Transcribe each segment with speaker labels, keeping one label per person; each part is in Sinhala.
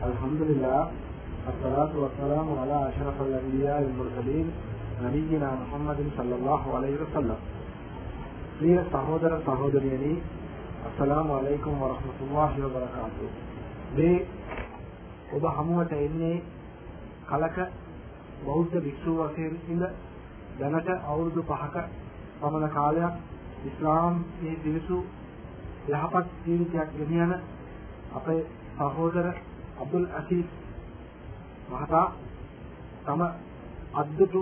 Speaker 1: الحمد لله الصلاة والسلام على أشرف الأنبياء المرسلين നബീന മുഹമ്മദ് സല്ലാഹു അലൈഹി വസ്ലം പ്രിയ സഹോദര സഹോദരിയനി അസ്സലാമു അലൈക്കും വറഹമത്തുല്ലാഹി വബറകാത്തു මේ ඔබ හමුවට එන්නේ කලක බෞද්ධ වික්ෂු වශයෙන් ඉඳ දැනට අවුරුදු 5ක පමණ කාලයක් ඉස්ලාම් මේ දිවිසු යහපත් ජීවිතයක් ගෙනියන අපේ සහෝදර අබ්දුල් අසීස් මහතා තම අද්දුටු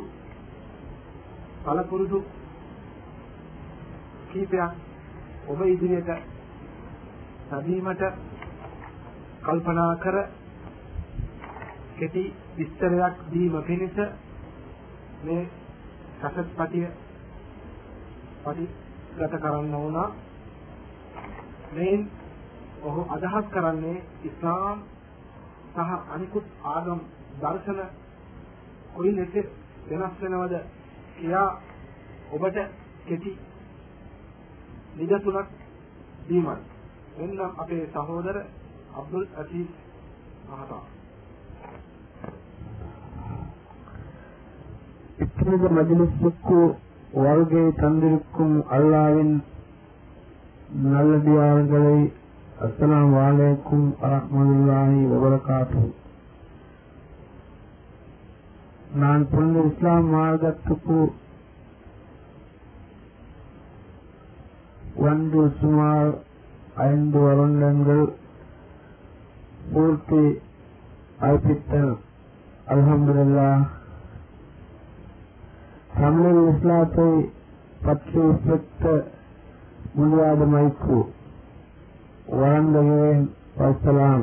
Speaker 1: කලපුරුදු කීපයක් ඔබ ඉදිරියට සැදීමට කල්පනා කර කෙටි විස්තරයක් දීම පිණිස මේ සසත් පටිය පටිගත කරන්න වුණා. මේ ඔහු අදහස් කරන්නේ ඉස්ලාම් සහ අනිකුත් ආගම් දර්ශන කොයි ලෙස වෙනස් වෙනවද කියලා ඔබට කෙටි නිදසුනක් දීමයි. එන්න අපේ සහෝදර අබ්දුල් අසීස් මහතා.
Speaker 2: ඉක්මනට මජලිස්කු වර්ගයේ තන්දිරුක්කුම් අල්ලාවින් නල්ලදියාංගලේ அஸ்லாம் வலைக்கும் வரமதுல்லாஹி வபரகாத்து நான் புனித இஸ்லாம் மார்க்கத்துக்கு ಒಂದು ಸುಮಾರು ಐದು ವರುಂಡಗಳು ಪೂರ್ತಿ ಅರ್ಪಿತ್ತರು அல்ஹம்துல்லா தமிழில் இஸ்லாத்தை பற்றி பெற்ற முடியாத மைக்கு وعليه والسلام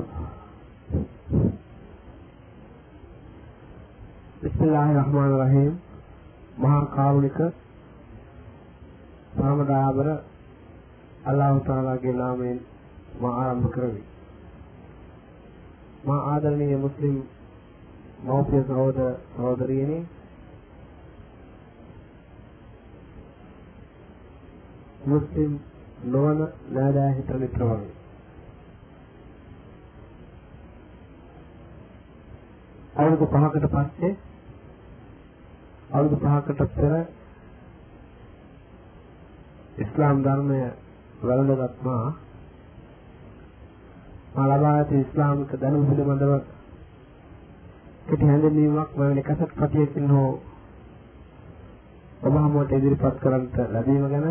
Speaker 2: بسم الله الرحمن الرحيم මහා කාරුණික සාමදාබර අල්ලාහ් තාලාගේ නාමයෙන් මා ආරම්භ කරමි. මා ආදරණීය මුස්ලිම් මෞපිය සහෝදර සහෝදරියනි මුස්ලිම් නොවන නෑදෑ හිත මිත්‍රවරුනි අවුරුදු පහකට පස්සේ අවුරුදු පහකට පෙර ඉස්ලාම් ධර්මය වැළඳගත් මා මා ලබා ඇති ඉස්ලාමික දැනුම පිළිබඳව කෙටි හැඳින්වීමක් මෙවැනි කසට් පතියකින් හෝ ඔබ හමුවට ඉදිරිපත් කරන්නට ලැබීම ගැන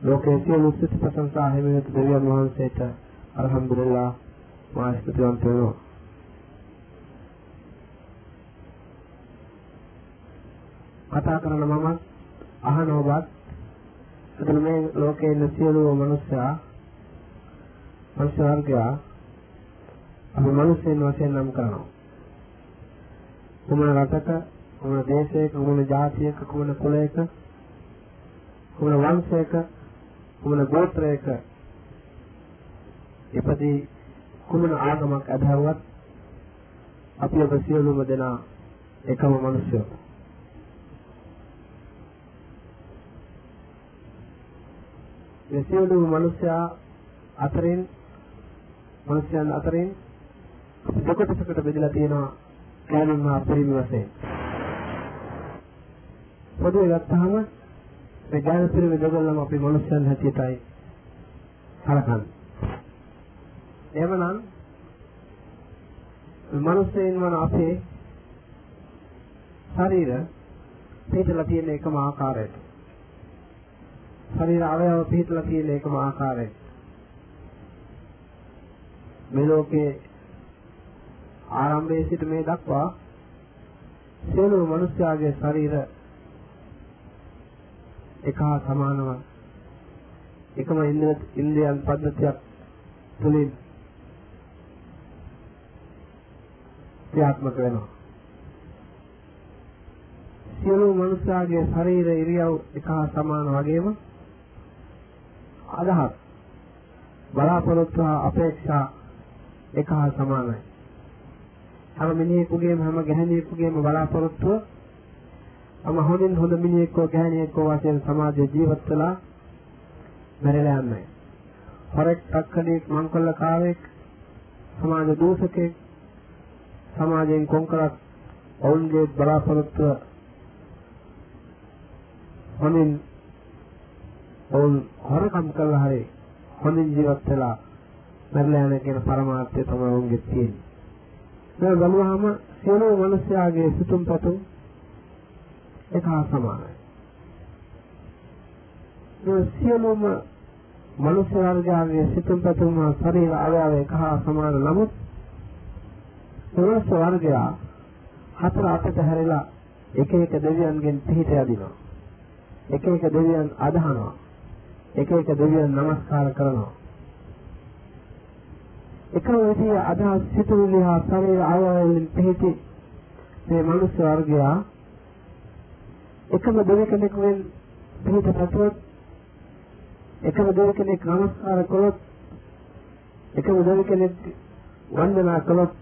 Speaker 2: ලෝකයේ සියලු සිත ප්‍රශංසා හිමිවෙත දෙවියන් වහන්සේට අල්හම්දුලිල්ලාහ් මා ස්තුතිවන්ත වෙනවා කතා කරන මම අහන ඔබත් එතන මේ ලෝකයේ ඉන්න සියලුම මනුස්සයා මනුෂ්‍ය වර්ගයා අපි මනුස්සයන් වශයෙන් නම් කරනවා. කුමන රටක, කුමන දේශයක, කුමන ජාතියක, කුමන කුලයක, කුමන වංශයක, කුමන ගෝත්‍රයක ඉපදී කුමන ආගමක් අදහුවත් අපි ඔබ සියලුම දෙනා එකම මනුස්සයෝ. මේ සියලුම මනුෂ්‍යයා අතරින් මනුෂ්‍යයන් අතරින් දෙකොටසකට බෙදලා තියෙනවා කෑමෙන් හා පිරිමි වශයෙන්. පොදුවේ ගත්තාම මේ ගෑනු පිරිමි දෙගොල්ලම අපි මනුෂ්‍යයන් හැටියටයි හලකන්නේ. එවනම් මනුෂ්‍යයන් වන අපේ ශරීර පිටලා තියෙන එකම ආකාරයට ශරීර අවයව පිටලා තියෙන එකම ආකාරයට මේ ලෝකේ ආරම්භයේ සිට මේ දක්වා සියලු මනුෂ්‍යයාගේ ශරීර එක හා සමානව එකම ඉන්ද්‍රියන් පද්ධතියක් තුලින් ක්‍රියාත්මක වෙනවා සියලු මනුෂ්‍යයාගේ ශරීර ඉරියව් එක හා සමාන වගේම අදහස් බලාපොරොත්තු හා අපේක්ෂා එක හා සමානයි. හැම මිනිහෙකුගේම හැම ගැහණියෙකුගේම බලාපොරොත්තුව අම හොඳින් හොඳ මිනිහෙක්ව ගැහණියෙක්ව වශයෙන් සමාජයේ ජීවත් වෙලා මැරෙලා යන්නේ. හොරෙක් තක්කඩියෙක් මංකොල්ලකාරයෙක් සමාජ දූෂකෙක් සමාජයෙන් කොන්කලක් ඔවුන්ගේ බලාපොරොත්තුව හොඳින් ඔවුන් හොරකම් කළා හරි හොඳින් ජීවත් වෙලා මරලා යන කියන පරමාර්ථය තමයි ඔවුන්ගේ තියෙන්නේ. මේ බලුවාම සියලු මිනිස්යාගේ සිතුම් පැතුම් එක හා සමානයි. මේ සියලුම මනුෂ්‍ය වර්ගයාගේ සිතුම් පැතුම් හා ශරීර අවයව එක හා සමාන නමුත් මනුෂ්‍ය වර්ගයා හතර අතට හැරිලා එක එක දෙවියන්ගෙන් පිහිට යදිනවා. එක එක දෙවියන් අදහනවා. එක එක දෙවියන් নমස්කාර කරනවා. එකම විදිය අදහස් සිතුවිලි හා ශරීර අවයවවලින් පිහිටි මේ මනුෂ්‍ය වර්ගයා එකම දෙවි කෙනෙකුෙන් පිහිට පැතුවොත් එකම දෙවි කෙනෙක් නමස්කාර කළොත් එකම දෙවි කෙනෙක් වන්දනා කළොත්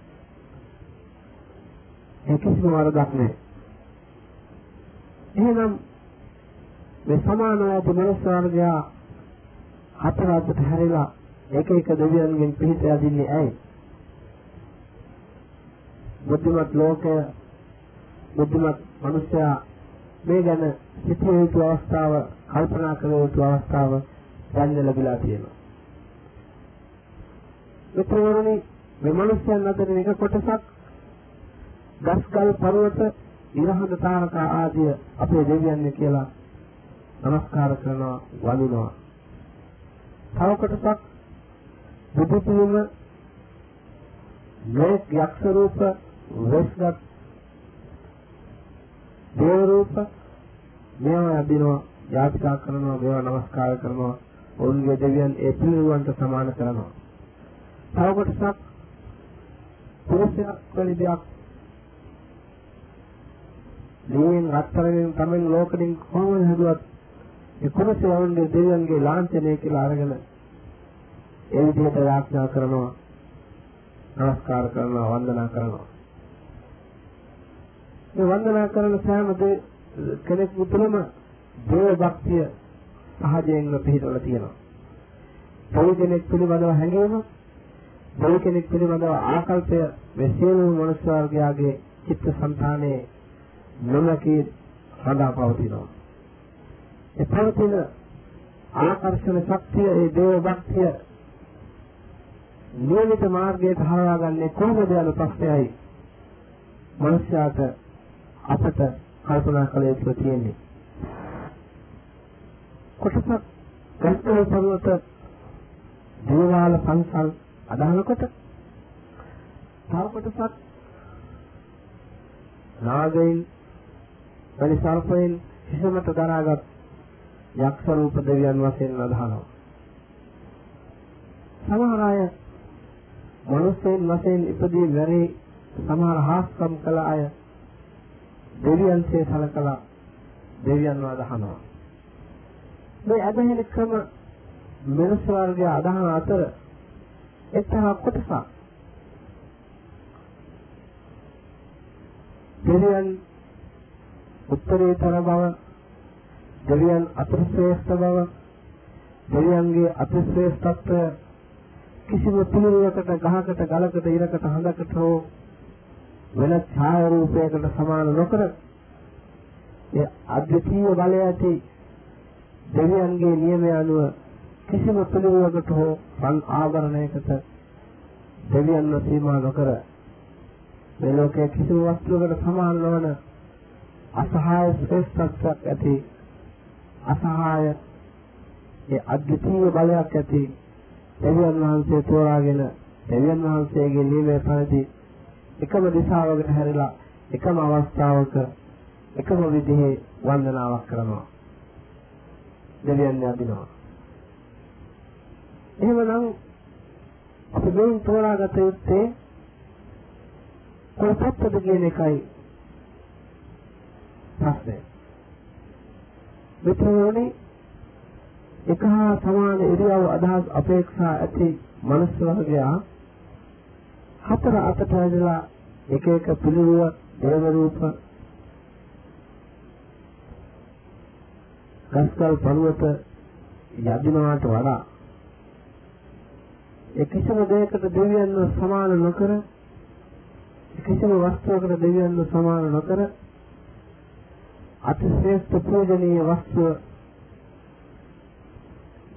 Speaker 2: ඒ කිසිම වරදක් නැහැ. එහෙනම් මේ සමාන වූ මනුෂ්‍ය වර්ගයා හතර අතට හැරිලා එක එක දෙවියන්ගෙන් පිහිට යදින්නේ ඇයි? බුද්ධිමත් ලෝකය බුද්ධිමත් මිනිසයා මේ ගැන සිටිය යුතු අවස්ථාව කල්පනා කළ යුතු අවස්ථාව දැන් ලැබිලා තියෙනවා. මිත්‍රවරුනි මේ මිනිස්යන් අතරින් එක කොටසක් ගස්කල් පර්වත ඉරහඳ තාරකා ආදිය අපේ දෙවියන් කියලා නමස්කාර කරනවා වඳිනවා. තව කොටසක් බුදු පිළිම මේ යක්ෂ රූප වෙස්ගත් දේව රූප මේවා අදිනවා යාත්‍රා කරනවා මේවා නමස්කාර කරනවා. ඔවුන්ගේ දෙවියන් ඒ පිළිරුවන්ට සමාන කරනවා. තව කොටසක් පුරුෂයක් වැනි දෙයක්. දීෙන් අත්තරෙන් තමයි ලෝකෙකින් කොහොමද හදුවත් ඒ කුරුසයන්ගේ දෙවියන්ගේ ලාංඡනය කියලා අරගෙන ඒ විදිහට යාඥා කරනවා නමස්කාර කරනවා වන්දනා කරනවා. මේ වන්දනා කරන සෑම කෙනෙකු තුළම දේව භක්තිය සහජයෙන්ම පිහිටවලා තියෙනවා. දෙවි කෙනෙක් පිළිබඳව හැඟීම, දෙවි කෙනෙක් පිළිබඳව ආකල්පය මේ සියලුම මනුෂ්‍ය වර්ගයාගේ චිත්ත සංතානයේ නොනකී සදා පවතිනවා. ඒ පවතින ආකර්ෂණ ශක්තිය ඒ දේව භක්තිය නියමිත මාර්ගයට හරවාගන්නේ කොහොමද යන ප්‍රශ්නයයි මනුෂ්‍යයාට අපට කල්පනා කළ යුතු තියෙන්නේ. කොටසක් ගස්තල පර්වත දේවාල පන්සල් අදහනකොට තව කොටසක් නාගයින් වැනි සර්පයන් හිසමත දරාගත් යක්ෂ රූප දෙවියන් වශයෙන් අදහනවා. සමහර අය මනුස්සයන් වශයෙන් ඉපදී වැරේ සමහර හාස්කම් කළ අය දෙවියන්සේ සලකලා දෙවියන්ව අදහනවා. මේ අදහන ක්‍රම මනස වර්ගය අදහන අතර එක්තරා කොටසක් දෙවියන් උත්තරීතර බව දෙවියන් අතිශ්‍රේෂ්ඨ බව දෙවියන්ගේ අතිශ්‍රේෂ්ඨත්වය කිසිම පිළිවෙලකට ගහකට ගලකට ඉරකට හඳකට හෝ වෙන ඡාය රූපයකට සමාන නොකර ඒ අද්විතීය බලය ඇති දෙවියන්ගේ නියමය අනුව කිසිම පිළිවෙලකට හෝ සං ආවරණයකට දෙවියන්ව සීමා නොකර මේ ලෝකයේ කිසිම වස්තුවකට සමාන නොවන අසහාය ශ්‍රේෂ්ඨත්වයක් ඇති අසහාය ඒ අද්විතීය බලයක් ඇති දෙවියන් වහන්සේ තෝරාගෙන දෙවියන් වහන්සේගේ නියමයේ පරිදි එකම දිශාවකට හැරිලා එකම අවස්ථාවක එකම විදිහේ වන්දනාවක් කරනවා. දෙවියන් යදිනවා. එහෙමනම් අපි මේ තෝරාගත යුත්තේ කොහොමද කියන එකයි ප්‍රශ්නේ. මෙතනෝනේ එක හා සමාන ඉරියව් අදහස් අපේක්ෂා ඇති මනස වර්ගයා හතර අතට ඇදලා එක එක පිළිවෙල දේව රූප ගස්කල් පර්වත යදිනවාට වඩා ඒ කිසිම දෙයකට දෙවියන්ව සමාන නොකර කිසිම වස්තුවකට දෙවියන්ව සමාන නොකර අතිශ්‍රේෂ්ඨ පූජනීය වස්තුව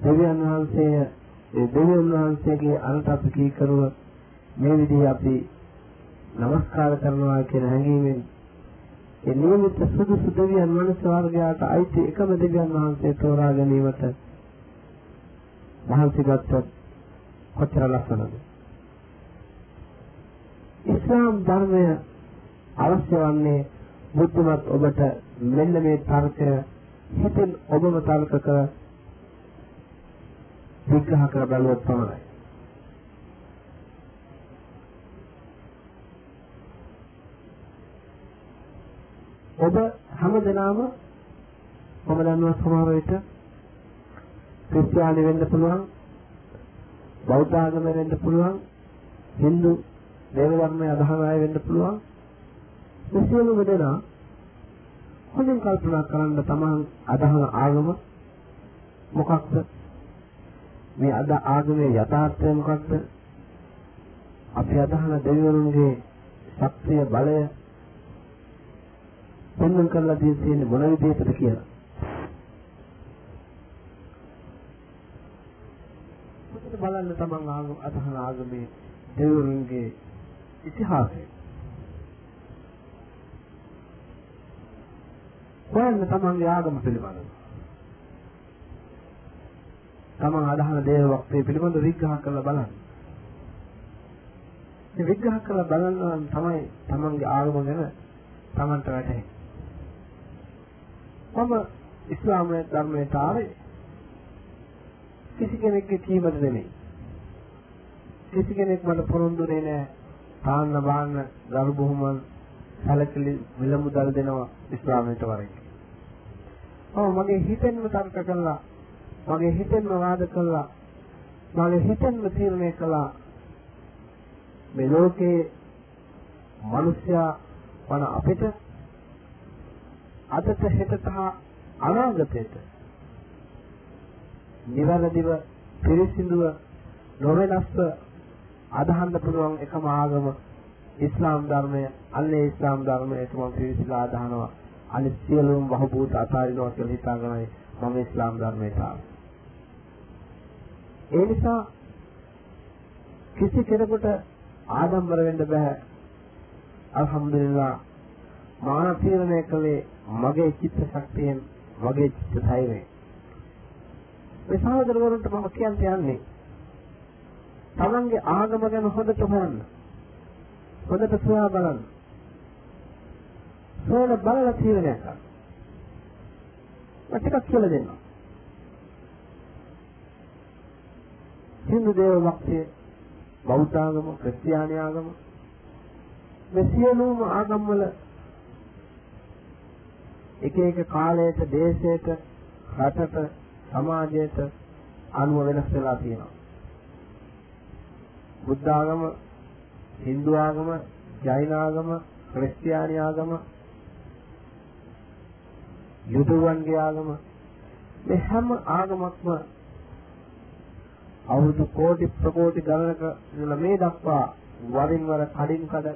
Speaker 2: දෙවියන් වහන්සේ ඒ දෙවියන් වහන්සේගේ අරට අපි කීකරුව මේ විදිහේ අපි নমස්කාර කරනවා කියන හැඟීමෙන් ඒ නියමිත සුදුසු දෙවියන් මනස වර්ගයාට අයිති එකම දෙවියන් වහන්සේ තෝරා ගැනීමට මහන්සි ගත්තොත් කොච්චර ලස්සනද ඉස්ලාම් ධර්මය අවශ්‍ය වන්නේ බුද්ධමත් ඔබට මෙන්න මේ තර්කය හිතෙන් ඔබම තර්ක කර විග්‍රහ කර බලුවොත් පමණයි. ඔබ හැමදෙනාම මම දන්නවා සමහර විට ක්‍රිස්තියානි වෙන්න පුළුවන් බෞද්ධ ආගම වෙන්න පුළුවන් Hindu දේව ධර්මය අදහන අය වෙන්න පුළුවන්. මේ සියලුම දෙනා හොඳින් කල්පනා කරන්න තමන් අදහන ආගම මොකක්ද? මේ අද ආගමේ යථාර්ථය මොකක්ද? අපි අදහන දෙවිවරුන්ගේ ශක්තිය බලය පෙන්වන්න කරලා දී තියෙන්නේ මොන විදිහටද කියලා බලන්න තමන් ආගම අදහන ආගමේ දෙවිවරුන්ගේ ඉතිහාසය හොයන්න තමන්ගේ ආගම පිළිබඳව. තමන් අදහන දේව වක්තේ පිළිබඳව විග්‍රහ කරලා බලන්න. මේ විග්‍රහ කරලා බලනවා තමයි තමන්ගේ ආගම ගැන තමන්ට වැටහෙන්නේ. මම ඉස්ලාමයේ ධර්මයට ආවේ කිසි කෙනෙක්ගේ කීමද නෙමෙයි. කිසි කෙනෙක් මට පොරොන්දුනේ නැහැ. තාන්න බාන්න දරු බොහොමන් සැලකලි විලමුදල් දෙනවා ඉස්ලාමයට වරෙන්. ඔව් මගේ හිතෙන්ම තර්ක කළා. මගේ හිතෙන්ම වාද කළා. මගේ හිතෙන්ම තීරණය කළා. මේ ලෝකේ මිනිසයා වන අපිට අදට හෙටට හා අනාගතයට නිවැරදිව පිරිසිදුව නොවෙනස්ව අදහන්න පුළුවන් එකම ආගම ඉස්ලාම් ධර්මය අන්නේ ඉස්ලාම් ධර්මයට මම පිළිසිලා අදහනවා අනිත් සියලුම බහූත අතාරිනවා කියලා හිතාගෙනයි මම ඉස්ලාම් ධර්මයට ආවේ ඒ නිසා කිසි කෙනෙකුට ආඩම්බර වෙන්න බෑ. අල්හම්දුලිල්ලා මාන තීරණය කළේ මගේ චිත්ත ශක්තියෙන් මගේ චිත්ත ධෛර්යයෙන් මේ සහෝදරවරුන්ට මම කියන්න යන්නේ තමන්ගේ ආගම ගැන හොඳට හොයන්න. හොඳට සොයා බලන්න. සොයන බලලා තීරණය කරන්න. මම ටිකක් කියලා දෙන්නම්. හින්දු දේව භක්තිය බෞද්ධ ආගම, ක්‍රිස්තියානි ආගම මේ සියලුම ආගම් වල එක එක කාලයට, දේශයට, රටට, සමාජයට අනුව වෙනස් වෙලා තියෙනවා. බුද්ධ ආගම, Hindu ආගම, ජෛන ආගම, ක්‍රිස්තියානි ආගම, යුදවන්ගේ ආගම මේ හැම ආගමක්ම අවුරුදු කෝටි ප්‍රකෝටි ගණනක ඉඳලා මේ දක්වා වරින් වර කඩින් කඩ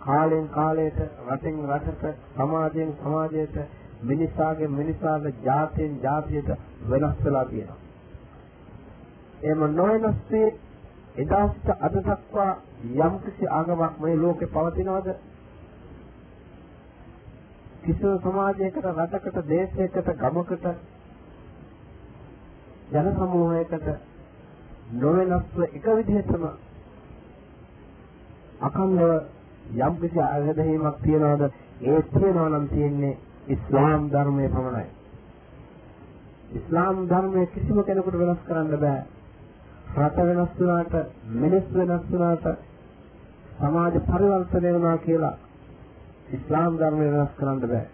Speaker 2: කාලෙන් කාලයට රටෙන් රටට සමාජයෙන් සමාජයට මිනිසාගේ මිනිසාගේ ජාතියෙන් ජාතියට වෙනස් වෙලා තියෙනවා. එහෙම නොවෙනස් වී එදා සිට අද දක්වා යම් කිසි ආගමක් මේ ලෝකේ පවතිනවද? කිසිම සමාජයකට රටකට දේශයකට ගමකට ජන සමූහයකට නොවෙනස්ව එක විදිහටම අකණ්ඩව යම් කිසි අගදහීමක් තියනවාද ඒ තියනවා නම් තියෙන්නේ ඉස්ලාම් ධර්මයේ පමණයි. ඉස්ලාම් ධර්මයේ කිසිම කෙනෙකුට වෙනස් කරන්න බෑ. රට වෙනස් වුණාට මිනිස් වෙනස් වුණාට සමාජ පරිවර්තනය වෙනවා කියලා ඉස්ලාම් ධර්මය වෙනස් කරන්න බෑ.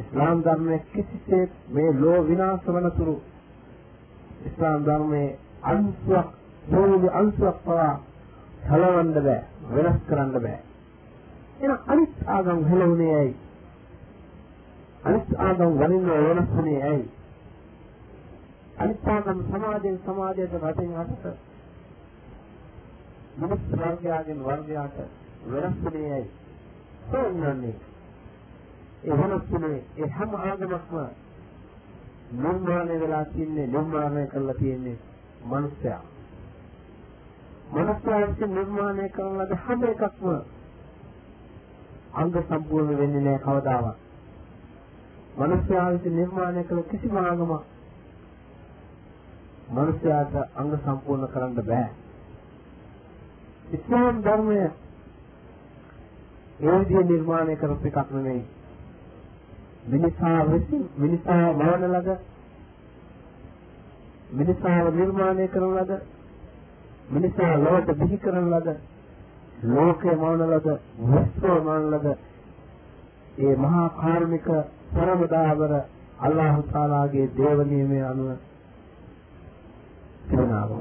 Speaker 2: ඉස්ලාම් ධර්මයේ කිසිසේත් මේ ලෝ විනාශ වනතුරු ඉස්ලාම් ධර්මයේ අංශයක් මොනවාද අංශයක් පවා හලවන්න බෑ වෙනස් කරන්න බෑ. එහෙනම් අනිත් ආගම් හැලුනේ ඇයි? අනිත් ආගම් වලින් වෙනස් වුණේ ඇයි? අනිත් ආගම් සමාජයෙන් සමාජයට රටින් රටට මිනිස් වර්ගයාගෙන් වර්ගයාට වෙනස් වෙන්නේ තෝරන්නේ ඒ වෙනස් වෙන්නේ ඒ හැම ආගමක්ම නිර්මාණය වෙලා තින්නේ නිර්මාණය කරලා තින්නේ මනුස්සයා. මනුස්සයා විසින් නිර්මාණය කරන ලද හැම එකක්ම අංග සම්පූර්ණ වෙන්නේ නැහැ කවදාවත්. මනුස්සයා විසින් නිර්මාණය කළ කිසිම ආගමක් මනුස්සයාට අංග සම්පූර්ණ කරන්න බෑ. ඉස්ලාම් ධර්මය ඒ විදිහේ නිර්මාණය කරපු එකක් නෙමෙයි. මිනිසා විසින් මිනිසා වවන ලද මිනිසාව නිර්මාණය කරන ලද මිනිසා ලොවට බිහි කරන ලද ලෝකේ මවන ලද විශ්වය මවන ලද ඒ මහා කාර්මික පරමදාවර අල්ලාහ් තාලාගේ දේව නියමයේ අනුව තිරනාගම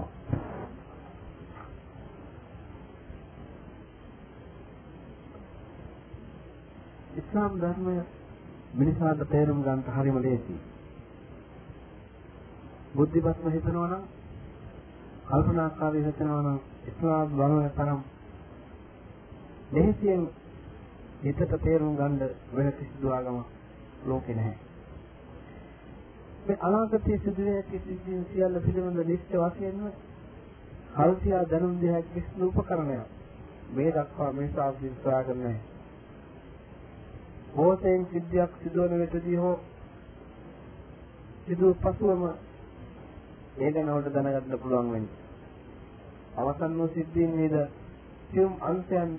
Speaker 2: ඉස්ලාම් ධර්මය මිනිසාට තේරුම් ගන්නට හරිම ලේසියි. බුද්ධිමත්ව හිතනවා නම් කල්පනාකාරී හිතනවා නම් ඉස්ලාම් ධර්මය තරම් ලේසියෙන් හිතට තේරුම් ගන්න වෙන කිසිදු ආගමක් ලෝකේ නැහැ. මේ අනාගතයේ සිදුවේ කිසි සියල්ල පිළිබඳ නිශ්චය වශයෙන්ම කල්පියා දැනුම් දෙයක් කිසි උපකරණයක් මේ දක්වා මේ සාධින් සොයාගන්නේ නැහැ. හෝතෙන් සිද්ධියක් සිදුවන විටදී හෝ සිදු පසුවම ඒ ගැන උඩ දැනගන්න පුළුවන් වෙන්නේ. අවසන් වූ සිද්ධීන් නේද සියුම් අන්තයන්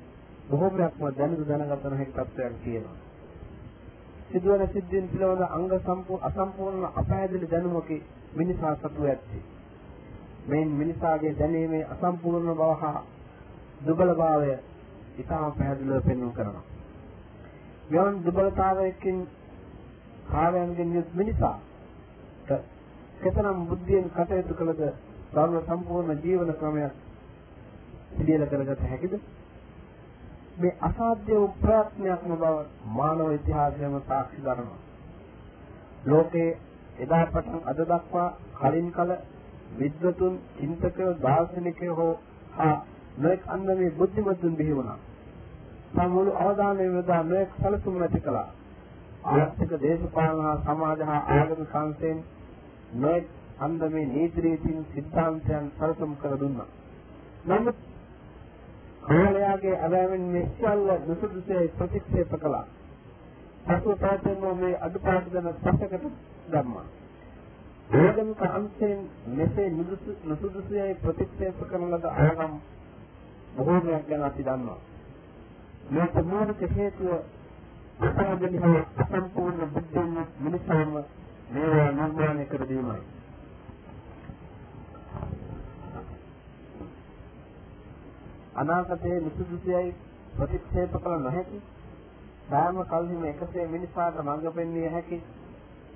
Speaker 2: බොහෝමයක්ම දැනුද දැනගත නොහැකි තත්ත්වයක් තියෙනවා. සිදුවන සිද්ධීන් පිළිබඳ අංග සම්පූර්ණ අසම්පූර්ණ අපහැදිලි දැනුමකි මිනිසා සතු ඇත්තේ. මේ මිනිසාගේ දැනීමේ අසම්පූර්ණ බව හා දුබලභාවය ඉතාම පැහැදිලිව පෙන්වු කරනවා. යම් දුබලතාවයකින් කාර්යයන්ගෙන් යුත් මිනිසා කෙතරම් බුද්ධියෙන් කටයුතු කළද සර්ව සම්පූර්ණ ජීවන ක්‍රමයක් පිළියෙල කරගත හැකිද? මේ අසාධ්‍ය වූ ප්‍රයත්නයක්ම බව මානව ඉතිහාසයම සාක්ෂි දරනවා. ලෝකේ එදා පටන් අද දක්වා කලින් කල විද්වතුන්, චින්තකයෝ, දාර්ශනිකයෝ හෝ ආ නොඑක් අන්දමේ බුද්ධිමතුන් බිහි වුණා. සමුළු අවධානය යොදා නොඑක් සැලසුම් නැති කළා. ආර්ථික දේශපාලන හා සමාජ හා ආගම සංස්ථෙන් නොඑක් අන්දමේ නීති රීතීන් සිද්ධාන්තයන් සැලසුම් කර දුන්නා. නමුත් කාලයාගේ අරගෙන මේ සියල්ල නුසුදුසේ ප්‍රතික්ෂේප කළා. පසු තාතෙන්නෝ මේ අඩුපාඩු දන පසකට ධම්මා. ආගමික අංශයෙන් මෙසේ නුසුදුසුයි ප්‍රතික්ෂේප කරන ලද ආගම් බොහෝමයක් ගැන අපි දන්නවා. මේ ප්‍රමාණික හේතුව අසාධනික සම්පූර්ණ බුද්ධිය මිනිසාම මේවා නිර්මාණය කර දීමයි. අනාගතයේ නිසුදුසුයයි ප්‍රතික්ෂේප කළ නොහැකි. සෑම කල්හිම එකසේ මිනිසාට මඟ පෙන්විය හැකි.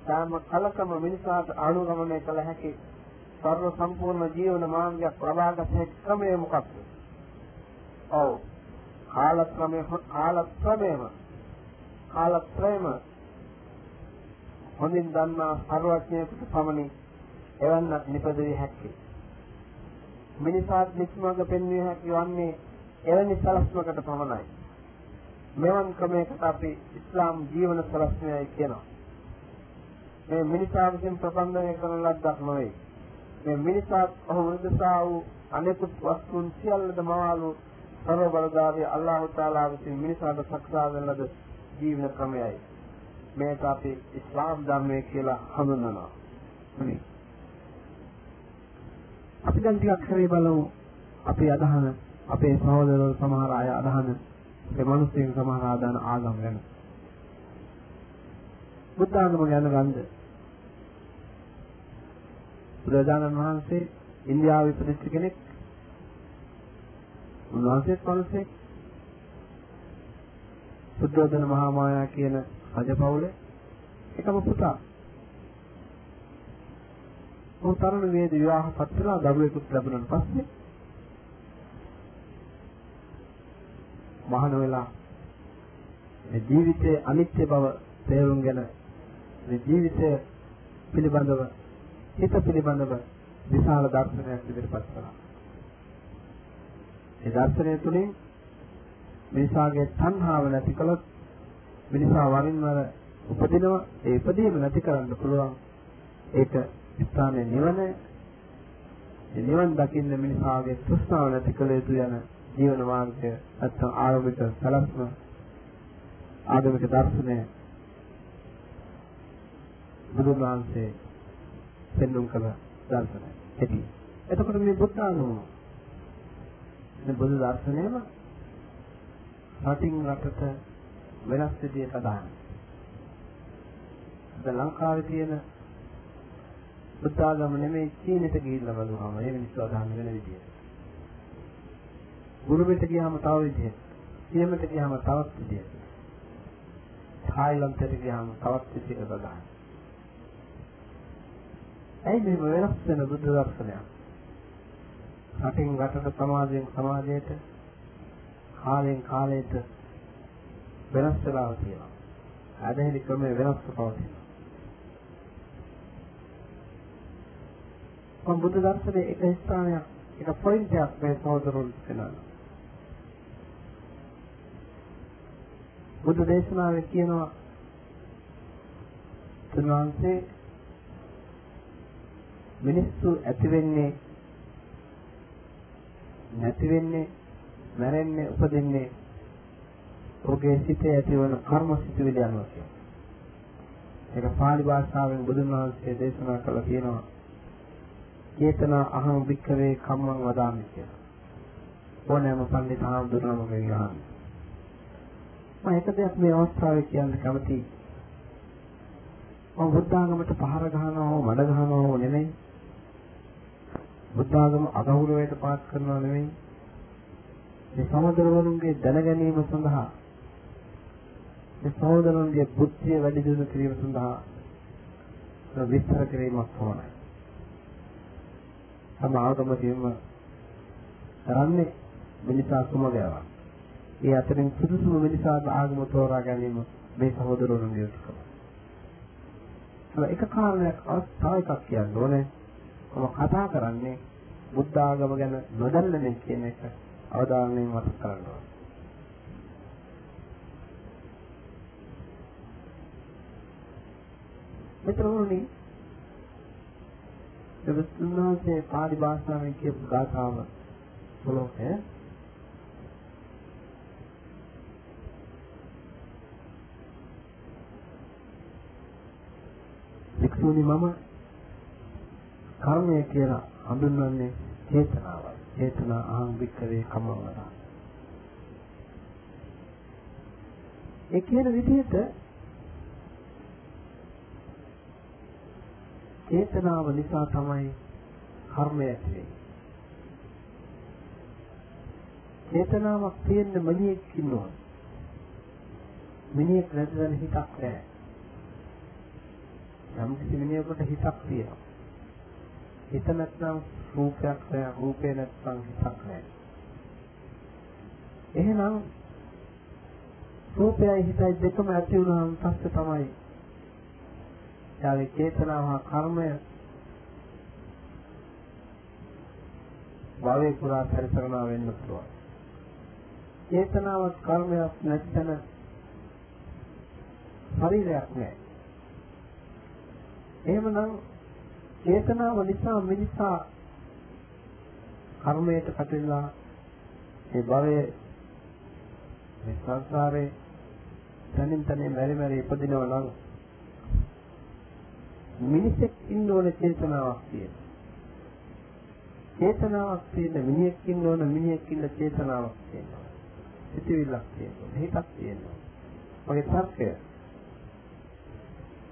Speaker 2: සෑම කලකම මිනිසාට අනුගමනය කළ හැකි. සර්ව සම්පූර්ණ ජීවන මාර්ගයක් ලබාගත හැකි ක්‍රමය මොකක්ද? ඔව්. කාලක්‍රමයේ කාලක්‍රමයේම කාලක්‍රමයේම හොඳින් දන්නා සර්වඥයෙකුට පමණි එවන්නක් නිපදවිය හැකියි. මිනිසාත් නිස්මඟ පෙන්විය හැකි වන්නේ එවැනි සලස්මකට පමණයි. මෙවන් ක්‍රමයකට අපි ඉස්ලාම් ජීවන සලස්මයයි කියනවා. මේ මිනිසා විසින් ප්‍රබන්ධනය කරන ලද්දක් නොවේ. මේ මිනිසා ඔහු වෘදසා වූ අනෙකුත් වස්තුන් සියල්ලද මවාලු සර්ව බලධාරී අල්ලාහ් තාලා විසින් මිනිසාට සක්සා දෙන ලද ජීවන ක්‍රමයයි. මේක අපි ඉස්ලාම් ධර්මය කියලා හඳුන්වනවා. අපි දැන් ටිකක් හරි බලමු. අපි අදහන අපේ සහෝදරවරු සමහර අය අදහන ඒ මිනිස්සුන් සමහර ආදාන ආගම් ගැන. බුද්ධ ආගම ගැන ගන්ද බුදුරජාණන් වහන්සේ ඉන්දියාවේ ඉපදිච්ච කෙනෙක්? උන්වහන්සේත් මිනිස්සෙක්. සුද්ධෝදන මහා මායා කියන රජපෞලේ එකම පුතා. ඔහු තරුණ වේද විවාහපත් වෙලා දරුවෙකුත් ලැබුණාන් පස්සේ මහාන වෙලා මේ ජීවිතයේ අනිත්‍ය බව තේරුම්ගෙන මේ ජීවිතය පිළිබඳව හිත පිළිබඳව විශාල දර්ශනයක් ඉදිරිපත් කළා. ඒ දර්ශනය තුළින් මිනිසාගේ තණ්හාව නැති කළොත් මිනිසා වරින් වර උපදිනවා ඒ ඉපදීම නැති කරන්න පුළුවන් ඒක ස්ථානයේ නිවන ඒ නිවන් දකින්න මිනිසාගේ තෘෂ්ණාව නැති කළ යුතු යන ජීවන මාර්ගය නැත්නම් ආරම්භක සලස්ම ආගමික දර්ශනය බුදුන් වහන්සේ පෙන්වුම් කළ දර්ශනය. ඇති. එතකොට මේ බුද්ධ ආගම මේ බුදු දර්ශනයම රටින් රටට වෙනස් විදිහට දාන. අද ලංකාවේ තියෙන බුද්ධ ආගම නෙමෙයි චීනෙට ගිහිල්ලා බලුවාම ඒ මිනිස්සු අදහන වෙන විදිහට. ගුරුමෙට ගියාම තව විදිහට. සියමට ගියාම තවත් විදිහට. තායිලන්තයට ගියාම තවත් විදිහකට අදහන. ඇයි මේ වෙනස් වෙන බුද්ධ දර්ශනයක්? රටින් රටට සමාජයෙන් සමාජයට කාලෙන් කාලයට වෙනස් වෙලා තියෙනවා. ආදෙහි ක්‍රමයේ වෙනස්ව පවතිනවා. මම බුද්ධ දර්ශනයේ එක ස්ථානයක් එක පොයින්ට් එකක් මේ සහෝදරුන් කියනවා. බුදු දේශනාවේ කියනවා තුන්වන්සේ මිනිස්සු ඇති වෙන්නේ නැති වෙන්නේ මැරෙන්නේ උපදින්නේ ඔහුගේ සිතේ ඇතිවන කර්ම සිතුවිලි අනුව කියනවා. ඒක පාලි භාෂාවෙන් බුදුන් වහන්සේ දේශනා කළා කියනවා. චේතනා අහං වික්කවේ කම්මං වදාමි කියලා. ඕනෑම පඬිත හාමුදුරුවෝගේ යහන්නේ. මම එක දෙයක් මේ අවස්ථාවේ කියන්න කැමතියි. මම බුද්ධාගමට පහර ගහනවා හෝ මඩ ගහනවා හෝ නෙමෙයි. බුද්ධාගම අගෞරවයට පාත් කරනවා නෙමෙයි. මේ සමදරවරුන්ගේ දැන ගැනීම සඳහා මේ සහෝදරන්ගේ බුද්ධිය වැඩි දියුණු කිරීම සඳහා විස්තර කිරීමක් ඕනයි. තම ආගමකින්ම කරන්නේ මිනිසා සමගයවක්. ඒ අතරින් සුදුසුම මිනිසාට ආගම තෝරා ගැනීම මේ සහෝදරවරුන්ගේ යුතුකම. එක කාරණයක් තව එකක් කියන්න ඕනේ. මම කතා කරන්නේ බුද්ධ ආගම ගැන නොදන්න කියන එක අවධානයෙන් මතක් කරගන්න ඕනේ. මෙතනෝනේ දෙවස්තුන්වහන්සේ පාලි භාෂාවෙන් කියපු ගාථාව පොළොවේ වික්ෂුනි මම කර්මය කියලා හඳුන්වන්නේ චේතනාවයි. චේතනා අහං වික්කවේ කමවලා. ඒ කියන විදිහට චේතනාව නිසා තමයි කර්මය ඇති චේතනාවක් තියෙන්න මනියෙක් ඉන්නවා. මිනිහෙක් නැතිවෙන හිතක් නැහැ. යම් කිසි මිනිහෙකුට හිතක් තියෙනවා. හිත නැත්නම් රූපයක් නැහැ, රූපේ නැත්නම් හිතක් නැහැ. එහෙනම් රූපයයි හිතයි දෙකම ඇති වුණාම පස්සේ තමයි යාගේ චේතනාව හා කර්මය භවයේ පුරා පරිසරණා වෙන්න පුළුවන්. චේතනාවක් කර්මයක් නැත්නම් ශරීරයක් නැහැ. එහෙමනම් චේතනාව නිසා මිනිසා කර්මයට කටවිලා මේ භවයේ මේ සංසාරේ තනින් තනින් මෙරි මෙරි ඉපදිනවා නම් මිනිසෙක් ඉන්න ඕන චේතනාවක් තියෙන. චේතනාවක් තියෙන මිනිහෙක් ඉන්න ඕන මිනිහෙක් ඉන්න චේතනාවක් තියෙනවා. සිතිවිල්ලක් තියෙනවා. හිතක් තියෙනවා. ඔය තර්කය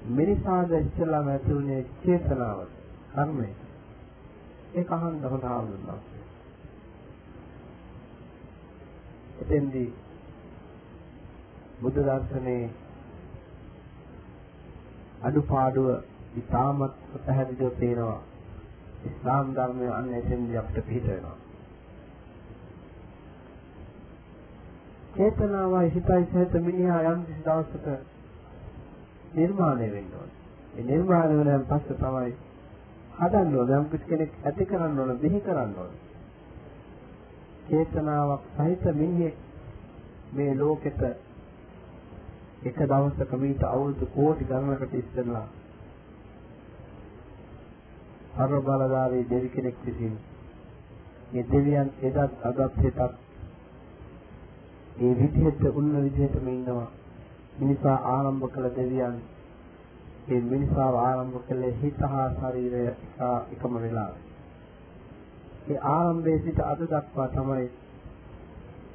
Speaker 2: මිනිසාද ඉස්සලාම ඇතුළේ චේතනාව කර්මය ඒක අහන්න හොඳ ආවුණා. එතෙන්දී බුද්ධ දර්ශනේ අඩුපාඩුව ඉතාමත් පැහැදිලිව පේනවා. ඉස්ලාම් ධර්මය අන්න එතෙන්දී අපිට පිට වෙනවා. චේතනාවයි හිතයි සහිත මිනිහා යම් කිසි දවසක නිර්මාණය වෙන්න ඕනේ. ඒ නිර්මාණය වෙනන් පස්සේ තමයි හදන්න ඕනේ. යම් කිසි කෙනෙක් ඇති කරන්න ඕනේ, බිහි කරන්න ඕනේ. චේතනාවක් සහිත මිනිහෙක් මේ ලෝකෙට එක දවසක මීට අවුරුදු කෝටි ගණනකට ඉස්සෙල්ලා අර බලදාරී දෙවි කෙනෙක් විසින් මේ දෙවියන් එදත් අදත් හෙටත් ඒ විදිහට උන්න විදිහටම ඉන්නවා මිනිසා ආරම්භ කළ දෙවියන් ඒ මිනිසාව ආරම්භ කළේ හිත හා ශරීරය එකම වෙලාව. ඒ ආරම්භයේ සිට අද දක්වා තමයි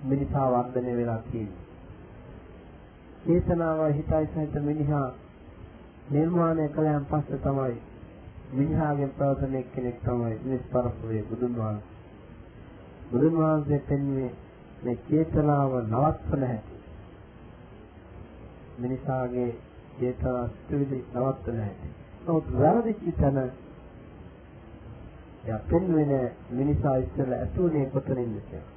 Speaker 2: මිනිසා වර්ධනය වෙලා තියෙන්නේ. චේතනාව හිතයි සහිත මිනිහා නිර්මාණය කළයන් පස්සේ තමයි මිනිහාගේ ප්‍රවතන කෙනෙක් තමයි නිස්පරපුරේ බුදුන් වහන්සේ. බුදුන් වහන්සේ පෙන්වන්නේ මේ චේතනාව නවත්වන හැටි. මිනිසාගේ චේතනා සිතුවිලි නවත්වන හැටි. නමුත් වැරදිච්ච තැන යා පෙන්වෙන මිනිසා ඉස්සෙල්ලා ඇතුලේ කොතනින්ද කියලා.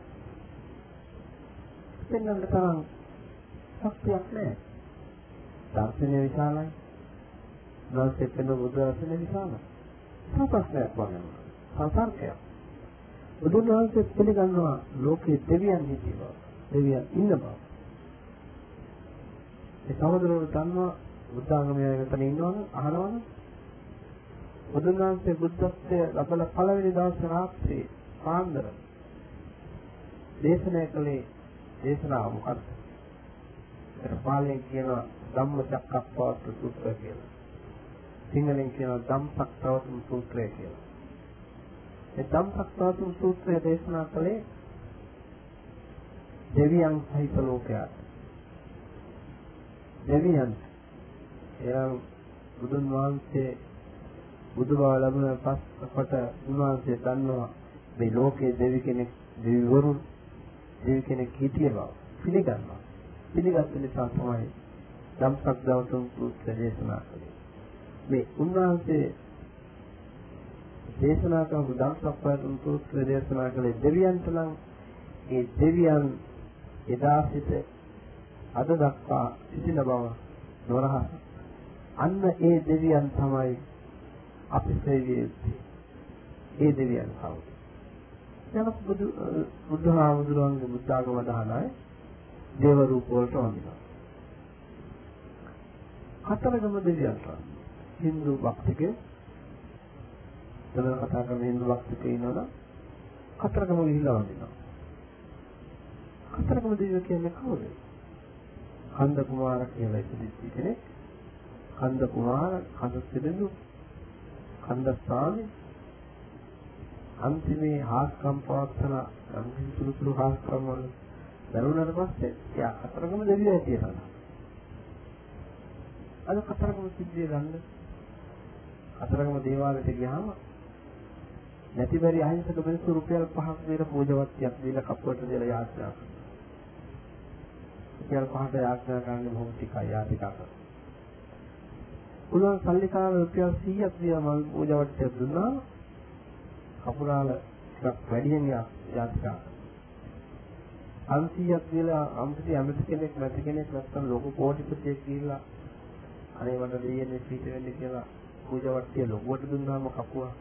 Speaker 2: පෙන්වන්න තරම් ශක්තියක් නැහැ. දර්ශනය විශාලයි. වාසේ පෙන බුදු දර්ශනය විශාලයි. සාපස්නයක් වගේ. සංසර්ගයක්. බුදුන් වහන්සේ පිළිගන්නවා ලෝකයේ දෙවියන් හිටියවා. දෙවියන් ඉන්න බව. ඒ සමදරවල දන්නවා බුද්ධාගමයේ මෙතන ඉන්නවනේ අහනවනේ. බුදුන් වහන්සේ බුද්ධත්වයේ ලබලා පළවෙනි දවසේ රාත්‍රියේ පාන්දර දේශනා කළේ දේශනාව මොකක්ද? ඒකට පාලියෙන් කියනවා ධම්මචක්කප්පවත්ත සූත්‍රය කියලා. සිංහලෙන් කියනවා ධම්සක්කවතුම් සූත්‍රය කියලා. ඒ ධම්සක්කවතුම් සූත්‍රය දේශනා කළේ දෙවියන් සහිත ලෝකයට. දෙවියන් එනම් බුදුන් වහන්සේ බුදු බව ලැබුණ පස්කොට උන්වහන්සේ දන්නවා මේ ලෝකයේ දෙවි කෙනෙක් දෙවිවරුන් දෙවි කෙනෙක් හිටිය බව පිළිගන්නවා. පිළිගත් නිසා තමයි ධම්සක් දවතුන් සූත්‍ර දේශනා කළේ. මේ උන්වහන්සේ දේශනා කරපු ධම්සක් දවතුන් සූත්‍ර දේශනා කළේ දෙවියන්ට නම් ඒ දෙවියන් එදා සිට අද දක්වා සිටින බව නොරහස. අන්න ඒ දෙවියන් තමයි අපි සේවිය යුත්තේ. ඒ දෙවියන් කවුද? යන බුදු බුදුහාමුදුරන්ගේ බුද්ධාගම දහනයි දේව රූප වලට වඳිනවා. හතරගම දෙවියන්ට හින්දු භක්තිකේ දැන් කතා කරන හින්දු භක්තිකේ ඉන්නවනම් හතරගම ගිහිල්ලා වඳිනවා. හතරගම දෙවියෝ කියන්නේ කවුද? කන්ද කුමාර කියලා ඉතිරිච්ච කෙනෙක්. කන්ද කුමාර, කන්ද සිරිඳු, කන්ද ස්වාමී අන්තිමේ හාස්කම් පවත්තන අන්තිම සුළු සුළු හාස්කම් වල දරුණාට පස්සේ එයා කතරගම දෙවියෝ කියලා. අද කතරගම සිද්ධිය ගන්න කතරගම දේවාලයට ගියාම නැති බැරි අහිංසක මිනිස්සු රුපියල් 5ක් දීලා පූජාවත්තියක් දීලා කපුවට දීලා යාත්‍රා කරනවා. රුපියල් 5ට යාත්‍රා කරන්නේ බොහොම ටිකයි යාතිකා. උලන් සල්ලිකාර රුපියල් 100ක් දීලා මල් පූජාවත්තියක් දුන්නා. කපුරාල ටිකක් වැඩියෙන් යාත්‍රා 500ක් දීලා අම්පිටි ඇමති කෙනෙක් නැති කෙනෙක් නැත්තම් ලොකු කෝටිපතියෙක් කියලා අනේ මට දෙයියනේ පිට වෙන්න කියලා පූජා වට්ටිය ලොකුවට දුන්නාම කපුවා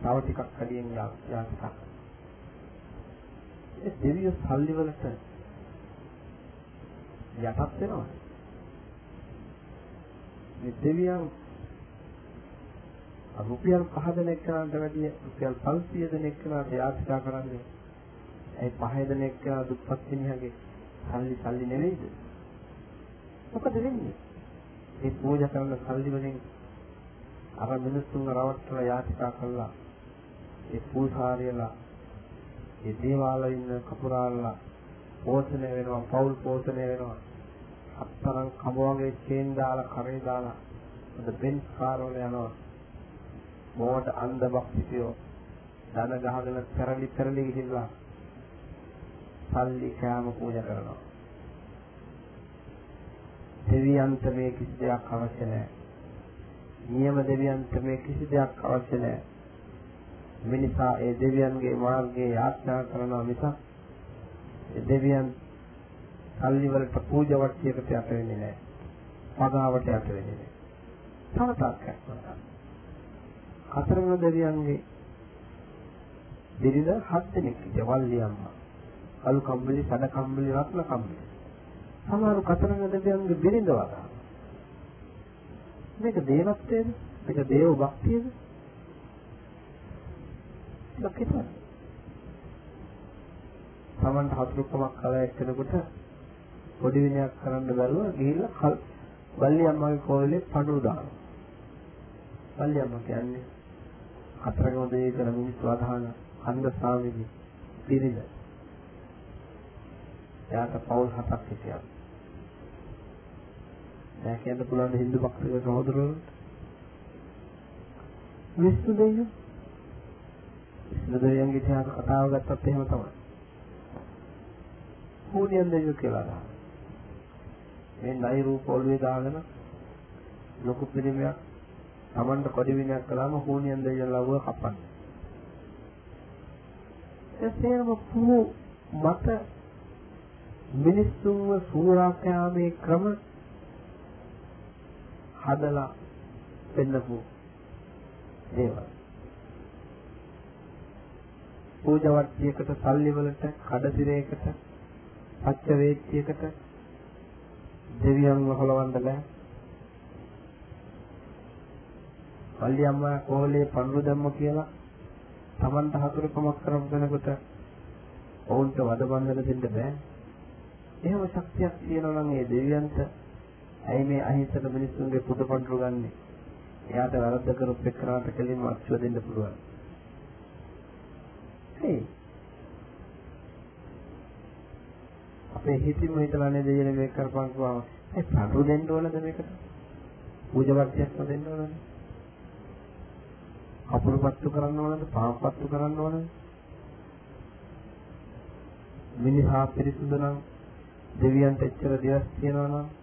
Speaker 2: තව ටිකක් කඩියෙන් යාත්‍රා ඒ දෙවියෝ සල්ලි වලට යටත් වෙනවා. මේ දෙවියන් රුපියල් 5 දෙනෙක් කරාට වැඩිය රුපියල් 500 දෙනෙක් කරාට යාත්‍රා කරන්නේ ඒ පහේ දෙනෙක් කරා දුප්පත් මිනිහගේ සල්ලි සල්ලි නෙවෙයිද? මොකද වෙන්නේ? ඒ පූජා කරන සල්ලි වලින් අර මිනිස්සුන් රවට්ටලා යාත්‍රා කළා. ඒ පූජාරියලා ඒ දේවාලේ ඉන්න කපුරාල්ලා පෝෂණය වෙනවා පෞල් පෝෂණය වෙනවා. අත්තරන් කම වගේ චේන් දාලා කරේ දාලා අද බෙන්ස් කාර් වල යනවා. මොවට අන්ධ භක්තියෝ ධන ගහගෙන පෙරලි පෙරලි ගිහිල්ලා සල්ලි කෑම පූජා කරනවා. දෙවියන්ට මේ කිසි දෙයක් අවශ්‍ය නැහැ. නියම දෙවියන්ට මේ කිසි දෙයක් අවශ්‍ය නැහැ මිනිසා ඒ දෙවියන්ගේ මාර්ගයේ යාත්‍රා කරනවා මිසක් ඒ දෙවියන් සල්ලි වලට පූජා වට්ටියකට යට වෙන්නේ නැහැ. පගාවට යට වෙන්නේ නැහැ. තව තාක්කයක් වුණා. කතරගම දෙවියන්ගේ බිරිඳ හත් දෙනෙක් හිටියා වල්ලි අම්මා. කළු කම්බලි, සඩ කම්බලි, රත්න කම්බලි. සමහර කතරගම දෙවියන්ගේ බිරිඳ වදා. මේක දේවත්වයේද? මේක දේව භක්තියද? ලකිතා. Tamanට හතුරුකමක් කළා එක්කෙනෙකුට පොඩි විනයක් කරන්න බැලුවා ගිහිල්ලා වල්ලි අම්මාගේ කෝලේ පඳුරු දානවා. වල්ලි අම්මා කියන්නේ කතරගම දෙවියන් කරන මිනිස්සු අදහන අන්ද ස්වාමීනි පිරිද. එයාට පවුල් හතක් හිටියා. දැන් කියන්න පුළුවන් හින්දු භක්තික සහෝදරවරුන්ට. විශ්ණු දෙවියන් විශ්ණු දෙවියන්ගේ ඉතිහාස කතාව ගත්තත් එහෙම තමයි. හූනියන් දෙවියෝ කියලා ගන්නවා. මේ නයි රූප ඔළුවේ දාගෙන ලොකු පිළිමයක් Tamanට කොඩි විනයක් කළාම හූනියන් දෙවියන් ලව්ව කපන්නේ. එසේම පුහු මත මිනිස්සුන්ව සූරාකයාමේ ක්‍රම හදලා පෙන්නපු දේවල්. පූජාවට්ටියකට සල්ලි වලට කඩසිරයකට පච්ච වේච්චියකට දෙවියන්ව හොලවන්න බෑ. පල්ලි අම්මා කොහොලේ පඳුරු දැම්ම කියලා Tamanta හතුරුකමක් කරපු කෙනෙකුට ඔවුන්ට වද බන්ධන දෙන්න බෑ. එහෙම ශක්තියක් තියෙනවා නම් ඒ දෙවියන්ට ඇයි මේ අහිංසක මිනිස්සුන්ගේ පුද පඳුරු ගන්නෙ? එයාට වැරද්ද කරපු එක්කනට කෙලින්ම අක්ෂුව දෙන්න පුළුවන්. ඒ අපේ හිතින්ම හිතලා නේද දෙයනේ මේක කරපන් කිව්වම ඒ පඳුරු දෙන්න ඕනද මේකට? පූජාවක්යක්ම දෙන්න ඕනද? කපුරු පත්තු කරන්න ඕනද? පාම් පත්තු කරන්න ඕනද? මිනිහා පිරිසුදු නම් දෙවියන්ට එච්චර දෙයක් තියනවා නම්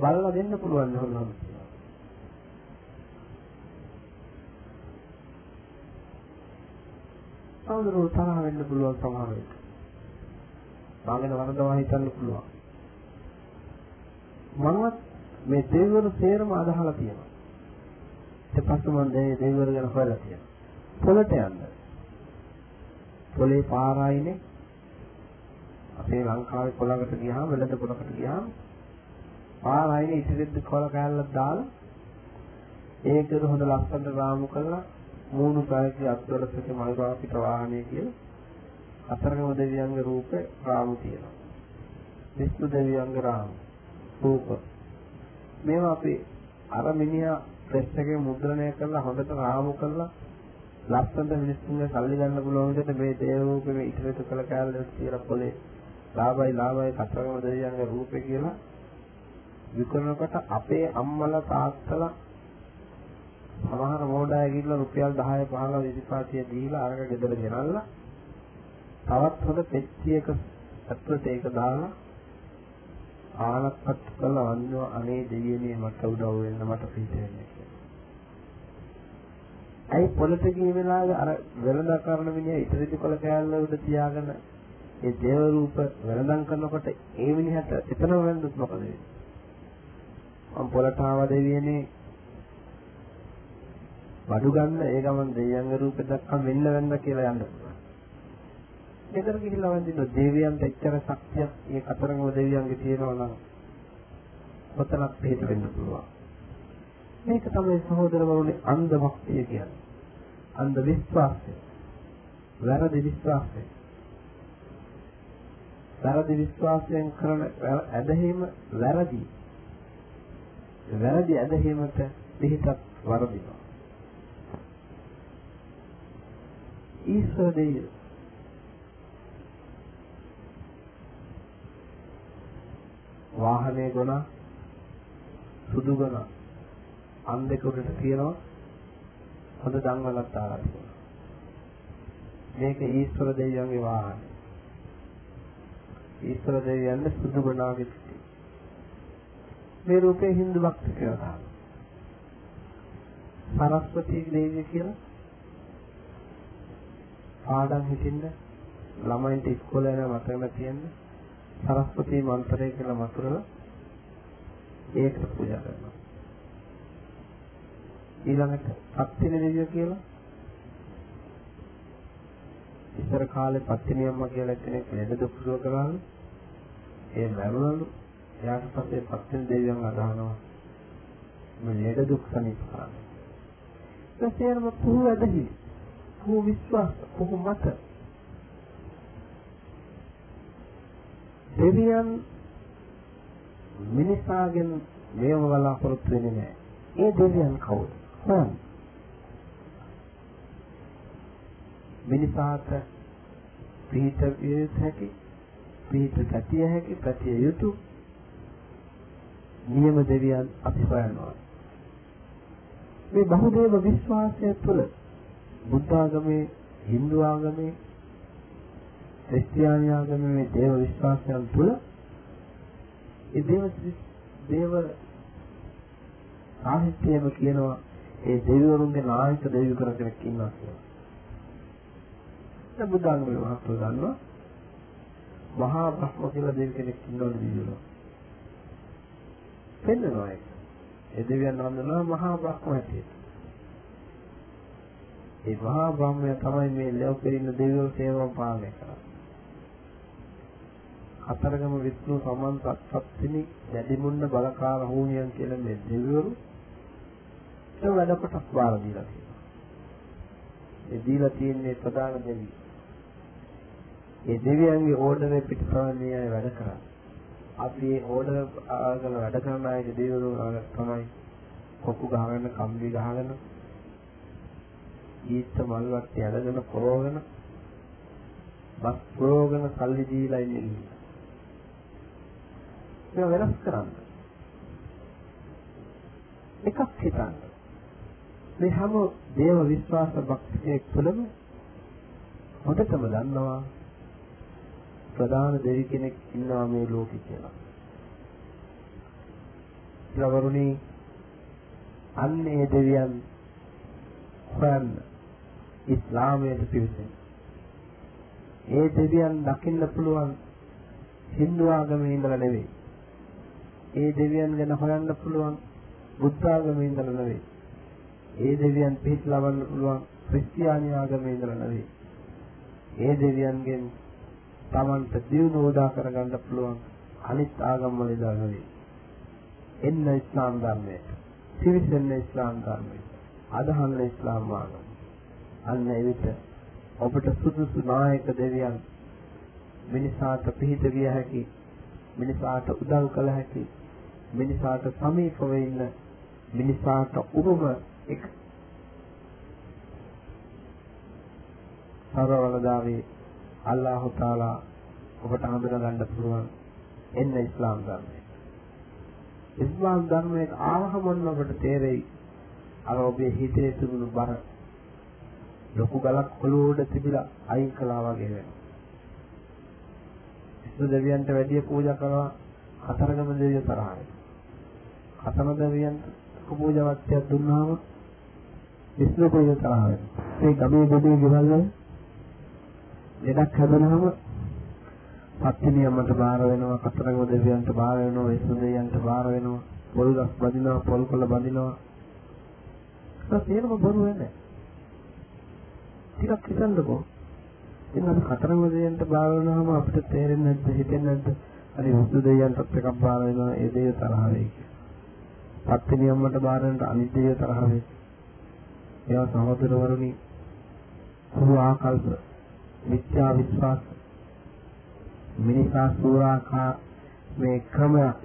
Speaker 2: බලලා දෙන්න පුළුවන් නෝනම. සමහරව තරහ වෙන්න පුළුවන් සමහර වෙලාවට. මාගෙන වරදවා හිතන්න පුළුවන්. මමත් මේ දෙවිවරු සේරම අදහලා තියෙනවා. ඊට පස්සේ මම මේ දෙවිවරු ගැන හොයලා තියෙනවා. පොළට යන්න. පොළේ පාරායිනේ අපේ ලංකාවේ පොළකට ගියාම වෙළඳ පොළකට ගියාම පාරායිනේ ඉතිරිද්ද කොළ කෑල්ලක් දාලා ඒකද හොඳ ලස්සනට රාමු කරලා මූණු පැයකේ අත්වලසක මල්වාපිට වාහනේ කියලා අතරගම දෙවියන්ගේ රූපේ රාමු තියෙනවා. විෂ්ණු දෙවියන්ගේ රාමු රූප. මේවා අපි අර මිනිහා ප්‍රෙස් එකේ මුද්‍රණය කරලා හොඳට රාමු කරලා ලස්සනට මිනිස්සුන්ගේ සල්ලි ගන්න පුළුවන් විදිහට මේ දේව රූපේ මේ ඉතිරිත කළ කැලේ කියලා පොලේ ලාභයි ලාභයි කතරගම දෙවියන්ගේ රූපේ කියලා විකරනකොට අපේ අම්මලා තාත්තලා සමහර මොඩාය ගිහිල්ලා රුපියල් 10 15 විදිපාතිය දීලා අරක ගෙදර ගෙනල්ලා තවත් හොඳ පෙට්ටියක ඇතුළට ඒක දාලා ආනක්පත් කළා අන්නවා අනේ දෙවියනේ මට උදව් වෙන්න මට පිට වෙන්න කියලා. ඇයි පොළට ගිය වෙලාවේ අර වෙළඳ කරන මිනිහා ඉතිරිදි කොල කෑල්ල උඩ තියාගෙන ඒ දේව රූප වෙළඳන් කරනකොට ඒ මිනිහට එතන වෙන්දුත් මොකද වෙන්නේ? මම පොළට ආව දෙවියනේ බඩු ගන්න ඒ ගමන් දෙවියන්ගේ රූපේ දක්වා මෙන්න වෙන්න කියලා යන්න පුළුවන්. ගෙදර ගිහිල්ලා වන්දින දෙවියන්ට එච්චර ශක්තියක් මේ කතරගම දෙවියන්ගේ තියෙනවා නම් කොතනක් පිට වෙන්න පුළුවන්. මේක තමයි සහෝදරවරුනි අන්ධ භක්තිය කියන්නේ. අන්ධ විශ්වාසය. වැරදි විශ්වාසය. වැරදි විශ්වාසයෙන් කරන ඇදහිම වැරදි. වැරදි ඇදහිමට පිටත් වරදිනවා. ඊශ්වර දෙවියෝ වාහනේ ගොන සුදු ගොන අන් දෙක උඩට තියනවා හොඳ දන්වලක් දාලා තියෙනවා මේක ඊශ්වර දෙවියන්ගේ වාහනේ. ඊශ්වර දෙවියන්ගේ සුදු ගොනාගේ පිටි. මේ රූපේ හින්දු භක්තිකයෝ දානවා සරස්වතී දේවිය කියලා පාඩම් හිටින්න ළමයින්ට ඉස්කෝලේ යන මතකම තියෙන්නේ සරස්වතී මන්ත්‍රය කියලා මතුරලා ඒකට පූජා කරනවා. ඊළඟට සත්තින දෙවිය කියලා ඉස්සර කාලේ පත්තිනි අම්මා කියලා කෙනෙක් ලෙඩ දුක් සුව කරාලු. ඒ මරුණලු. එයාට පස්සේ පත්තිනි දෙවියන් අදහනවා. මේ ලෙඩ දුක් සනීප කරන්න. ඊටසේම පුහු ඇදහි. පුහු විශ්වාස, පුහු මත. දෙවියන් මිනිසාගෙන් මේව බලාපොරොත්තු වෙන්නේ නැහැ. ඒ දෙවියන් කවුද? හොයන්න. මිනිසාට පිහිට විය හැකි පිහිට ගැතිය හැකි ප්‍රතිය යුතු නියම දෙවියන් අපි හොයනවා මේ බහුදේව විශ්වාසය තුළ බුද්ධ ආගමේ හින්දු ආගමේ ක්‍රිස්තියානි ආගමේ මේ දේව විශ්වාසයන් තුළ ඒ දේව දේව සාහිත්‍යයම කියනවා ඒ දෙවිවරුන්ගේ නායක දෙවිවරු කෙනෙක් ඉන්නවා කියලා. දැන් බුද්ධාගමේ මහත්ව ගන්නවා මහා බ්‍රහ්ම කියලා දෙවි කෙනෙක් ඉන්නවනේ දිවිවල. පෙන්නනවා ඒක. ඒ දෙවියන් හඳුනනවා මහා බ්‍රහ්ම හැටියට. ඒ මහා බ්‍රහ්මයා තමයි මේ ලෝකෙ ඉන්න දෙවියෝ සේවම් පාලනය කරන්නේ. හතරගම විෂ්ණු සමන්ත සත්තිනි දැඩිමුන්න බලකාර හෝනියන් කියලා මේ දෙවිවරු ඒ වැඩ කොටස් බාර දීලා තියෙනවා. ඒ දීලා තියෙන්නේ ප්‍රධාන දෙවියෝ. ඒ දෙවියන්ගේ ඕඩර් එක පිට තමයි මේ අය වැඩ කරන්නේ. අපි මේ ඕඩර් අරගෙන වැඩ කරන අයගේ දෙවිවරු තමයි කොකු ගහගෙන කම්බි ගහගෙන ඊට මල් වට්ටි අරගෙන පොරවගෙන බස් පොරවගෙන සල්ලි දීලා ඉන්නේ. ඒක වෙනස් කරන්න. එකක් හිතන්න. මේ හැම දේව විශ්වාස භක්තියෙක් තුළම හොඳටම දන්නවා ප්‍රධාන දෙවි කෙනෙක් ඉන්නවා මේ ලෝකෙ කියලා. ඊළවරුනි අන්න ඒ දෙවියන් හොයන්න ඉස්ලාමයට පිවිසෙන. ඒ දෙවියන් දකින්න පුළුවන් හින්දු ආගමේ ඉඳලා නෙවෙයි. ඒ දෙවියන් ගැන හොයන්න පුළුවන් බුද්ධ ආගමේ ඉඳලා නෙවෙයි. ඒ දෙවියන් පිහිට ලබන්න පුළුවන් ක්‍රිස්තියානි ආගමේ ඉඳලා නෙවෙයි. ඒ දෙවියන්ගෙන් Tamanට දියුණුව උදා කරගන්න පුළුවන් අනිත් ආගම් වල ඉඳලා නෙවෙයි. එන්න ඉස්ලාම් ධර්මයට. පිවිසෙන්න ඉස්ලාම් ධර්මයට. අදහන්න ඉස්ලාම් ආගම. අන්න එවිට ඔබට සුදුසු නායක දෙවියන් මිනිසාට පිහිට විය හැකි මිනිසාට උදව් කළ හැකි මිනිසාට සමීපව ඉන්න මිනිසාට උරුම එක සරවලදාවේ අල්ලාහ් තාලා ඔබට හඳුනා ගන්න පුළුවන් එන්න ඉස්ලාම් ධර්මය. ඉස්ලාම් ධර්මයට ආවහම ඔබට තේරෙයි අර ඔබේ හිතේ තිබුණු බර ලොකු ගලක් ඔළුව උඩ තිබිලා අයින් කළා වගේ වෙනවා. විෂ්ණු දෙවියන්ට වැඩිය පූජා කරනවා කතරගම දෙවිය තරහයි. කතරගම දෙවියන්ට පූජාවත්යක් දුන්නාම විෂ්ණු පූජා තරහයි. මේ ගමේ ගොඩේ ගෙවල් වල ලෙඩක් හැදුනහම පත්තිනි අම්මට බාර වෙනවා කතරගම දෙවියන්ට බාර වෙනවා විසු දෙවියන්ට බාර වෙනවා පොල් ගස් බඳිනවා පොල් කොළ බඳිනවා. ඒක තේරම බොරු වෙන්නේ. ටිකක් හිතන්නකෝ. එන්න අපි කතරගම දෙවියන්ට බාර වෙනවාම අපිට තේරෙන්නේ නැද්ද හිතෙන්නේ නැද්ද? හරි විසු දෙවියන්ටත් එකක් බාර වෙනවා ඒ දෙය තරහ වෙයි පත්තිනි අම්මට බාර වෙනට අනිත් දෙය තරහ වෙයි. ඒවා සහෝදරවරුනි සුභ ආකල්ප මිත්‍යා විශ්වාස මිනිසා සූරාකා මේ ක්‍රමයක්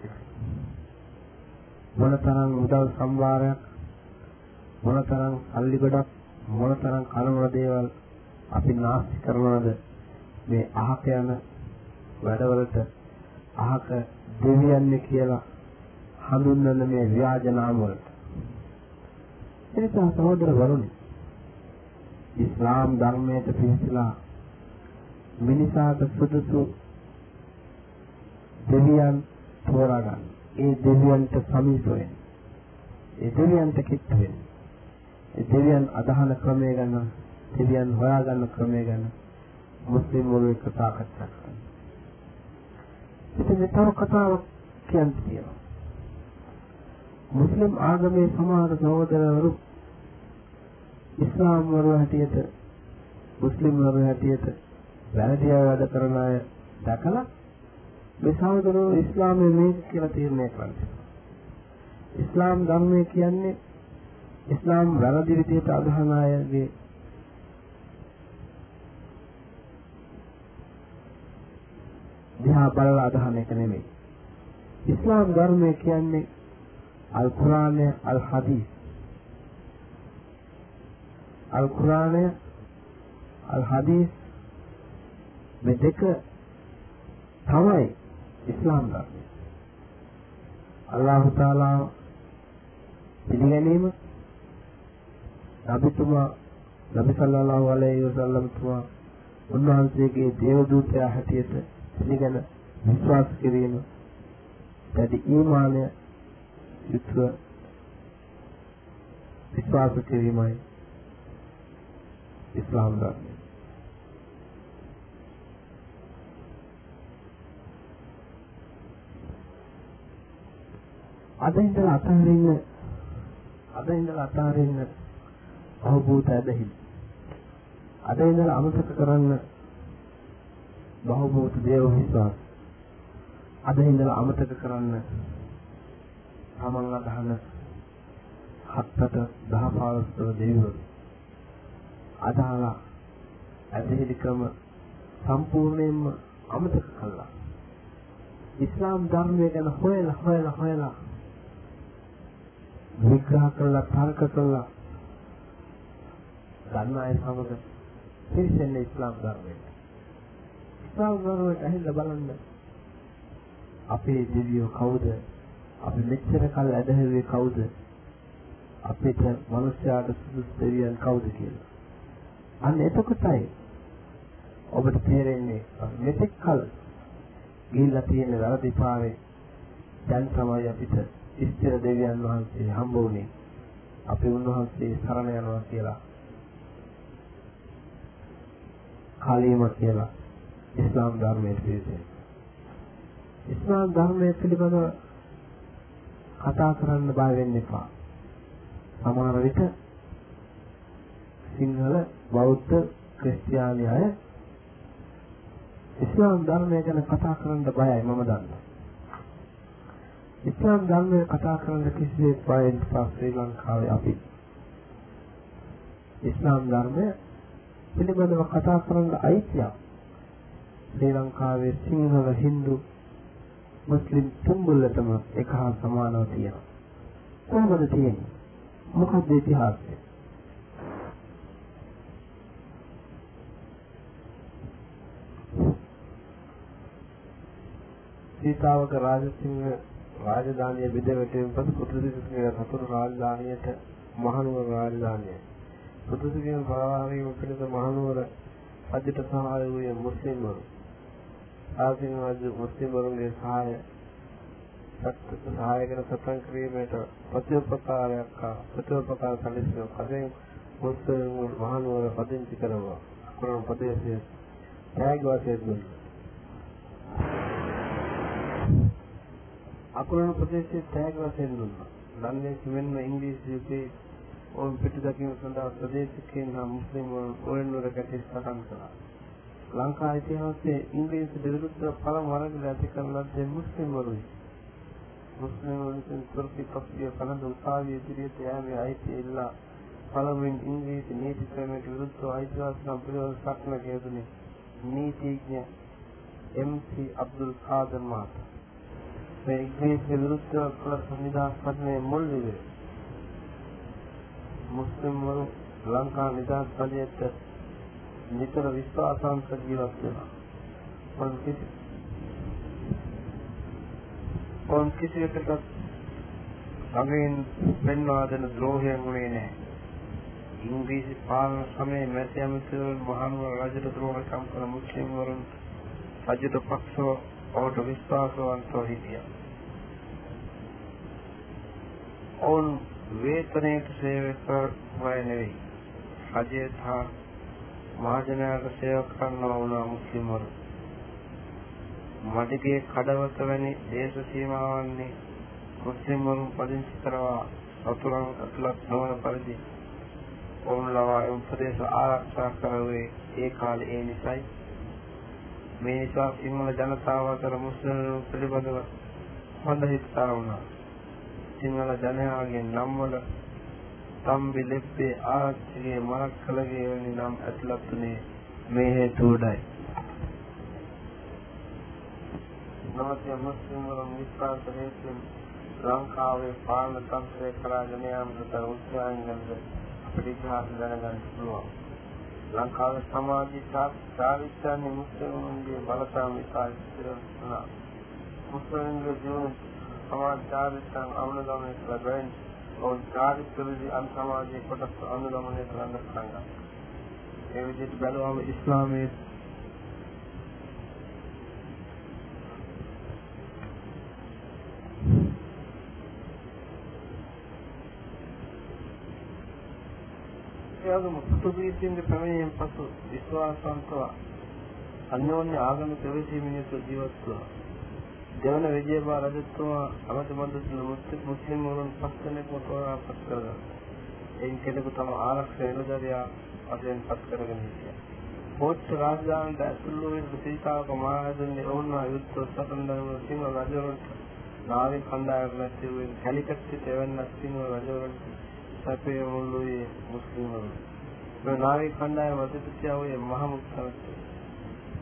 Speaker 2: මොනතරම් උදව් සම්භාරයක් මොනතරම් සල්ලි ගොඩක් මොනතරම් කනවල දේවල් අපි නාස්ති කරනවද? මේ අහක යන වැඩවලට අහක දෙවියන්නේ කියලා හඳුන්වන මේ ව්‍යාජ නාම වලට. එනිසා සහෝදර වරුනි ඉස්ලාම් ධර්මයට පිළිපදලා මිනිසාට සුදුසු දෙවියන් තෝරා ගන්න. ඒ දෙවියන්ට සමීප වෙන්න. ඒ දෙවියන්ට කිට්ට වෙන්න. ඒ දෙවියන් අදහන ක්‍රමය ගැන, දෙවියන් හොයාගන්න ක්‍රමය ගැන මුස්ලිම් වරු එක්ක සාකච්ඡා කරන්න. ඉතින් මේ තව කතාවක් කියන්න තියෙනවා. මුස්ලිම් ආගමේ සමහර සහෝදරවරු ඉස්ලාම් වරු හැටියට මුස්ලිම් වරු හැටියට වැරදි අය වැඩ කරන අය දැකලා මේ සහෝදරෝ ඉස්ලාමයේ මේක කියලා තීරණය කරන්නේ. ඉස්ලාම් ධර්මය කියන්නේ ඉස්ලාම් වැරදි විදිහට අදහන අයගේ දිහා බලලා අදහන එක නෙමෙයි. ඉස්ලාම් ධර්මය කියන්නේ අල් කුරානය අල් හදීස්. අල් කුරානය අල් හදීස් මේ දෙක තමයි ඉස්ලාම් ධර්මය. අල්ලාහ් තාලා පිළිගැනීම නබිතුමා නබි සල්ලල්ලාහු අලයිහි වසල්ලම් තුමා උන්වහන්සේගේ දේව දූතයා හැටියට පිළිගෙන විශ්වාස කිරීම දැඩි ඊමානය යුතුව විශ්වාස කිරීමයි ඉස්ලාම් ධර්මය. අද ඉඳලා අතහරින්න අද ඉඳලා අතහරින්න අවබෝධ ඇදහිලි. අද ඉඳලා අමතක කරන්න බහුබෝධ දේව විශ්වාස. අද ඉඳලා අමතක කරන්න තමන් අදහන හත්තට දහ පාරස්තර දෙවිවරු. අදාලා ඇදහිලි ක්‍රම සම්පූර්ණයෙන්ම අමතක කළා. ඉස්ලාම් ධර්මය ගැන හොයලා හොයලා හොයලා විග්‍රහ කළා තර්ක කළා ගන්න අය සමග පිළිසෙන්නේ ඉස්ලාම් ධර්මයට. ඉස්ලාම් ධර්මයට ඇහිලා බලන්න අපේ දෙවියෝ කවුද? අපි මෙච්චර කල් ඇදහිුවේ කවුද? අපිට මිනිස්යාට සුදුසු දෙවියන් කවුද කියලා. අන්න එතකොටයි ඔබට තේරෙන්නේ මෙතෙක් කල ගිහිල්ලා තියෙන වැරදි පාරේ දැන් තමයි අපිට ඉස්තර දෙවියන් වහන්සේ හම්බ වුණේ. අපි උන්වහන්සේ සරණ යනවා කියලා කලීම කියලා ඉස්ලාම් ධර්මයේ පිළිසෙන. ඉස්ලාම් ධර්මයේ පිළිබඳව කතා කරන්න බය වෙන්න එපා. සමහර විට සිංහල බෞද්ධ ක්‍රිස්තියානි අය ඉස්ලාම් ධර්මය ගැන කතා කරන්න බයයි මම දන්නවා. ඉස්ලාම් ධර්මය කතා කරන්න කිසිසේත් බයෙන් පස්සේ ශ්‍රී ලංකාවේ අපි ඉස්ලාම් ධර්මය පිළිබඳව කතා කරන්න අයිතියක් ශ්‍රී ලංකාවේ සිංහල හින්දු මුස්ලිම් තුන්බුල්ලටම එක හා සමානව තියෙනවා. කොහොමද තියෙන්නේ? මොකක්ද ඉතිහාසය? සීතාවක රාජසිංහ රාජධානිය බෙදවැටීම පසු පුදුසිංහගේ සතුරු රාජධානියට මහනුවර රාජධානිය. පුදුසිංහ පරවාරීම පිණිස මහනුවර රජයට සහාය වූයේ මුස්ලිම්වරු. ආසින් රජු මුස්ලිම්වරුන්ගේ සහාය සත්‍ය සහායකන සතන් කිරීමට ප්‍රතිඋපකාරයක් හා ප්‍රතිඋපකාර සැලසීම පදයෙන් මුස්ලිම් මහනුවර පදිංචි කරනවා. කුරාන් ප්‍රදේශයේ ත්‍යාග වාසයේ දුන්නා. අකුරණ ප්‍රදේශයේ ටැග් වශයෙන් දුන්නා. ලන්ඩන් මෙන්ම ඉංග්‍රීසි යුගයේ ඔවුන් පිටදකින් සඳහා ප්‍රදේශිකයන් හා මුස්ලිම් ඕරෙන්වර කැටි සටන් කළා. ලංකා ඉතිහාසයේ ඉංග්‍රීසි විරුද්ධ පළමු වරකට ඇති කරන ලද්දේ මුස්ලිම්වරුයි. මුස්ලිම්වරුන් තුර්කි පක්ෂීය කලඳ උසාවිය ඉදිරියට යෑමේ අයිතිය ඉල්ලා පළමුවෙන් ඉංග්‍රීසි නීති ක්‍රමයට විරුද්ධව අයිතිවාසිකම් පිළිබඳ සටනක යෙදුනේ නීතිඥ එම්.සී. අබ්දුල් කාදර් මහතා. මේ ඉංග්‍රීසි විරුද්ධව කළ සංවිධාන පදනේ මුල් විදිය. මුස්ලිම් වරු ලංකා නිදහස් පදයට නිතර විශ්වාසාන්ත ජීවත් වෙනවා. පොන් කිසි පොන් කිසියකට ගමෙන් පෙන්වා දෙන ද්‍රෝහයෙන් උනේ නැහැ. ඉංග්‍රීසි පාලන සමයේ මැති ඇමතිවරුන් මහනුවර රජට ද්‍රෝහකම් කළ මුස්ලිම් වරුන් රජට පක්ෂව ඔහුට විශ්වාසවන්තව හිටියා. ඔවුන් වේතනයට සේවය කරවයි නෙවෙයි. රජයට හා මහජනයාට සේව කරනවා වුණා මුස්ලිම්වරු. මඩගේ කඩවත වැනි දේශ සීමාවන්නේ මුස්ලිම්වරුන් පදිංචි කරවා සතුරන් අතුලත් නොවන පරිදි ඔවුන් ලවා එම් ප්‍රදේශ ආරක්ෂා කරවේ ඒ කාලේ ඒ නිසයි මේ නිසා සිංහල ජනතාව අතර මුස්ලිම් පිළිබඳව හොඳ හිත් තරවුණා සිංහල ජනයාගේ නම් වල තම්බි ලෙප්පේ ආච්චිගේ මරක්කලගේ වැනි නම් ඇතුළත් උනේ මේ හේතු උඩයි නවතිය මුස්ලිම් වරුන් විශ්වාස හේතුවෙන් ලංකාවේ පාලන තන්ත්‍රය කරාගෙන යාමට උත්සාහයෙන්ද අපිට ඉතිහාස දැනගන්න පුළුවන්. ලංකාවේ සමාජීය චාරිත්‍රාන්නේ මුස්ලිම්න්ගේ බලපෑම විකාශිත වුණා. මුස්ලිම්ගේ ජීවන සමාජ චාරිත්‍රාන් අනුගමනය කළ බැවින් ඔවුන් චාරිත්‍රවලදී අන් සමාජයේ කොටස් අනුගමනය කරන්න පටන් ගත්තා. ඒ විදිහට බැලුවම ඉස්ලාමයේ ඒ වගේම පෘථුවීසින්ගේ ප්‍රමේයයෙන් පසු විශ්වාසවන්තව අන්‍යෝන්‍ය ආගමික විශ්ීමිනියතු ජීවත් වුණා. දෙවන විජයබා රජතුමා අමතමන්දතුන මුස්ලිම් වරුන් පස් දෙනෙක් තෝරා පත් කරගත්තා. එයින් කෙනෙකු තම ආරක්ෂක නිලධාරියා වශයෙන් පත් කරගෙන හිටියා. පොත් රාජධානීට ඇතුළු වූ සීතාවක මහරජුන්ගේ ඔවුන්ව යුද්ධ සතන්දරව සිංහ රජවරුන්ට නාවික කණ්ඩායමක් නැති වූ කැලිකට් සිට එවන්නක් සිංහ රජවරුන්ට සැපේ මුල්ලුවේ මුස්ලිම්වරු. මේ නාවික කණ්ඩායම අධිපතියා වූ මහමුද්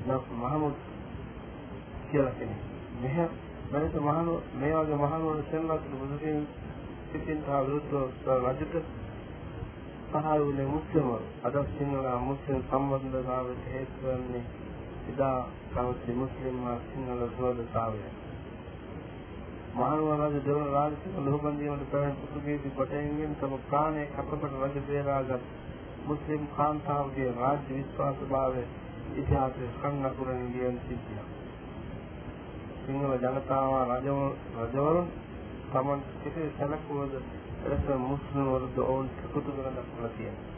Speaker 2: නක් මහමුද් කියලා කෙනෙක්. මෙහ මනස මහනු මේ වගේ මහනුවර සෙල්ලත් බුදුකින් සිටින් තා විරුද්ධව රජුට පහළ වුණේ මුස්ලිම්වරු. අද සිංහල මුස්ලිම් සම්බන්ධතාවයට හේතු වන්නේ ඉදා කවති මුස්ලිම් සිංහල සෝදතාවය. මහනුවර රජ දෙවන රාජසිංහ ලෝබන්දියමට පැවැත් පෘතුගීසි කොටයෙන්ගෙන් තම ප්‍රාණය කැපකොට රජ බේරාගත් මුස්ලිම් කාන්තාවගේ රාජ්‍ය විශ්වාසභාවය ඉතිහාසයේ සංගකුරෙන් ලියන සිද්ධියක්. සිංහල ජනතාව රජවරුන් තමන් සිටේ සැලකුවද එලෙස මුස්ලිම් වරුද ඔවුන් එකතු කර දක්වලා තියෙනවා.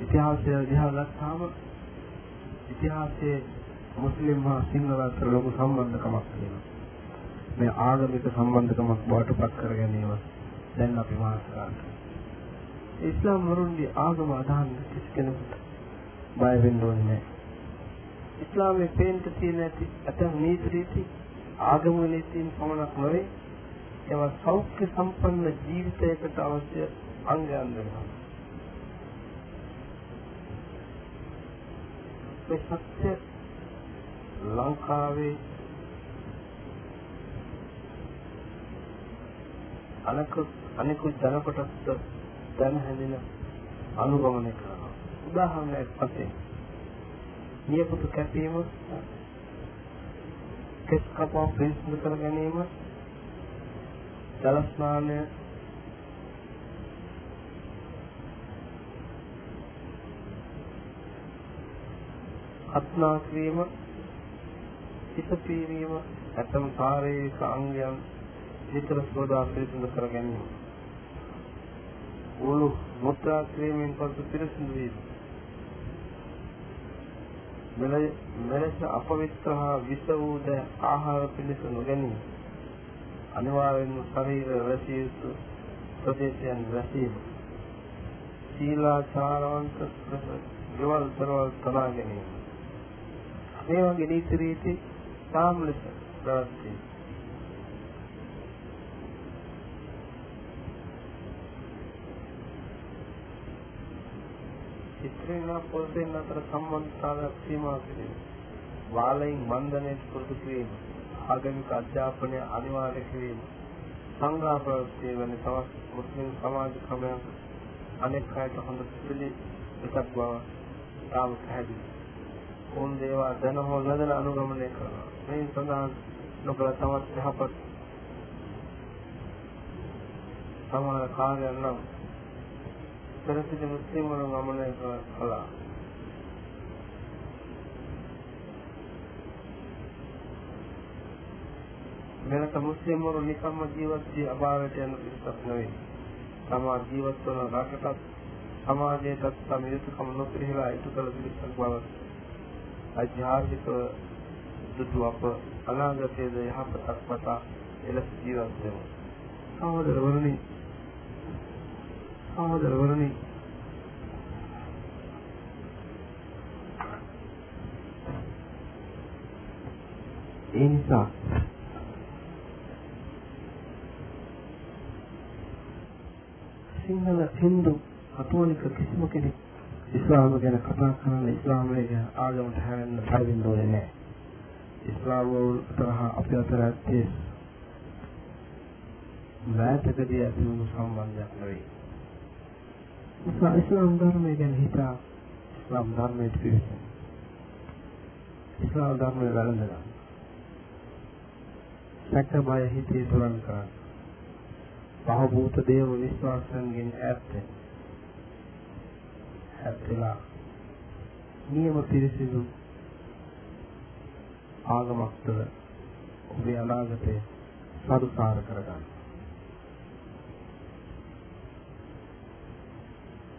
Speaker 2: ඉතිහාසය දිහා ගත්තාම ඉතිහාසයේ මුස්ලිම් හා සිංහල අතර ලොකු සම්බන්ධකමක් තියෙනවා. මේ ආගමික සම්බන්ධකමක් බවට පත් කර ගැනීම දැන් අපි මාස්කාරා ඉස්ලාම් වරුන්ගේ ආගම අදහන්න කිසි කෙනෙකුට බය වෙන්න ඕනේ නැහැ. ඉස්ලාමයේ පේන්ට තියෙන ඇති ඇතම් නීති රීති ආගම නීතීන් පමණක් නොවේ ඒවා සෞඛ්‍ය සම්පන්න ජීවිතයකට අවශ්‍ය අංගයන් වෙනවා. මේ සත්‍ය ලංකාවේ අනිකුත් අනිකුත් ජන කොටස් දැන හැඳින අනුගමනය කරනවා. උදාහරණයක් වශයෙන් නියපොතු කැපීම කෙස් කපා පිරිසිදු කර ගැනීම ජල ස්නානය අත්නා ක්‍රීම හිත පීරීම ඇතම් ශාරීරික අංගයන් විතර සෝදා පිරිසිදු කර ගැනීම. උළු මුත්‍රා ක්‍රීමෙන් පසු පිරිසිදු වීම. මෙලෙස අපවිත්‍ර හා විස වූ ද ආහාර පිළිස නොගැනීම. අනිවාර්යෙන්ම ශරීර රැසිය යුතු ප්‍රදේශයන් රැසීම. සීලාචාරවන්ත ගෙවල් දරවල් තනා ගැනීම. මේ වගේ නීති රීති සාම ලෙස ප්‍රවර්තී. ස්ත්‍රීලා පුරුෂයන් අතර සම්බන්ධතාවයක් සීමා කිරීම. වාලයින් බන්ධනයේ පුරුදු කිරීම. ආගමික අධ්‍යාපනය අනිවාර්ය කිරීම. සංඝා ප්‍රවෘත්ති වෙන තවත් මුස්ලිම් සමාජ ක්‍රමයන් අනෙක් අයට හොඳ පිළි එකක් බව තාම පැහැදිලි. ඕන් දේවා දැන හෝ නොදැන අනුගමනය කරනවා. මේ සඳහන් නොකළ තවත් යහපත් සමහර කාර්යයන් නම් පෙරසිට මුස්ලිම් වරුන් ගමනය කළා. වෙනත මුස්ලිම් වරු නිකම්ම ජීවත් වී අභාවයට යන පිරිසක් නෙවෙයි. තමා ජීවත් වන රටටත් සමාජයටත් තම යුතුකම නොපිළිහෙලා ඉටු කළ පිරිසක් බව අධ්‍යාත්මික දුතු අප අනාගතයේද යහපතක් පතා එලෙස ජීවත් වෙමු. සහෝදරවරුනි සහෝදරවරුනි ඒ නිසා සිංහල හින්දු කතෝලික කිසිම කෙනෙක් ඉස්ලාම ගැන කතා කරන්න ඉස්ලාමය ගැන ආගමට හැරෙන්න පරිදින්න ඕනේ නැහැ. ඉස්ලාම වල තරහ අපේ අතර ඇත්තේ මෑතකදී ඇති වුණු සම්බන්ධයක් නෙවෙයි. නිසා ඉස්ලාම් ධර්මය ගැන හිතා ඉස්ලාම් ධර්මයට පිළිපදින්න. ඉස්ලාම් ධර්මය වැළඳගන්න. සැක බය හිතේ තුරන් කරන්න. බහූත දේව විශ්වාසයෙන් ඈත් වෙන්න. ඇත්තලා නියම පිරිසිදු ආගමක් තුළ ඔබේ අනාගතය සරුසාර කරගන්න.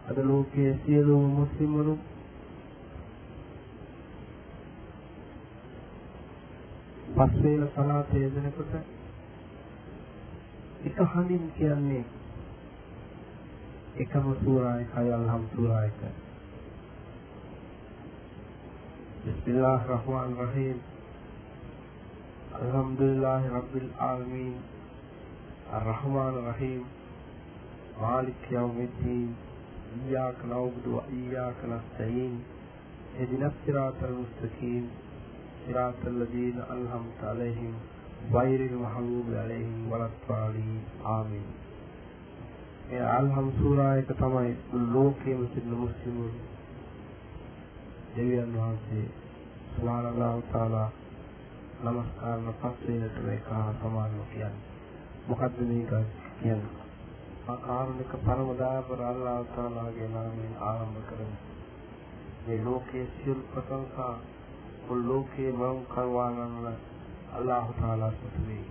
Speaker 2: අද ලෝකයේ සියලුම මුස්ලිම්වරු පස් වේල සලාත යෙදෙනකොට එක හඳින් කියන්නේ එකම සූරා එකයි අල්හම් සූරා එක. බිස්මිල්ලාහ් රහ්මාන් රහීම්. අල්හම්දුලිල්ලාහ් රබ්බිල් ආලමීන්. අර්රහ්මාන් රහීම්. මාලික් යව්මිද්දීන්. إياك نعبد وإياك نستعين اهدنا الصراط المستقيم. صراط الذين أنعمت عليهم غير المغضوب عليهم ولا الضالين. آمين. يا الهم سورة كما لوك مثل المسلمون جميعا نعطي سبحان الله تعالى نمسكار نفسه لتبعك سمان وكيان مقدمين كيان مقدمين كيان මා කාරුණික පරම දයාපර අල්ලාහ් තාලාගේ නාමයෙන් ආරම්භ කරමු. මේ ලෝකයේ සියලු ප්‍රශංසා මුල් ලෝකයේ මම කරවානන අල්ලාහ් තාලා සතුටුයි.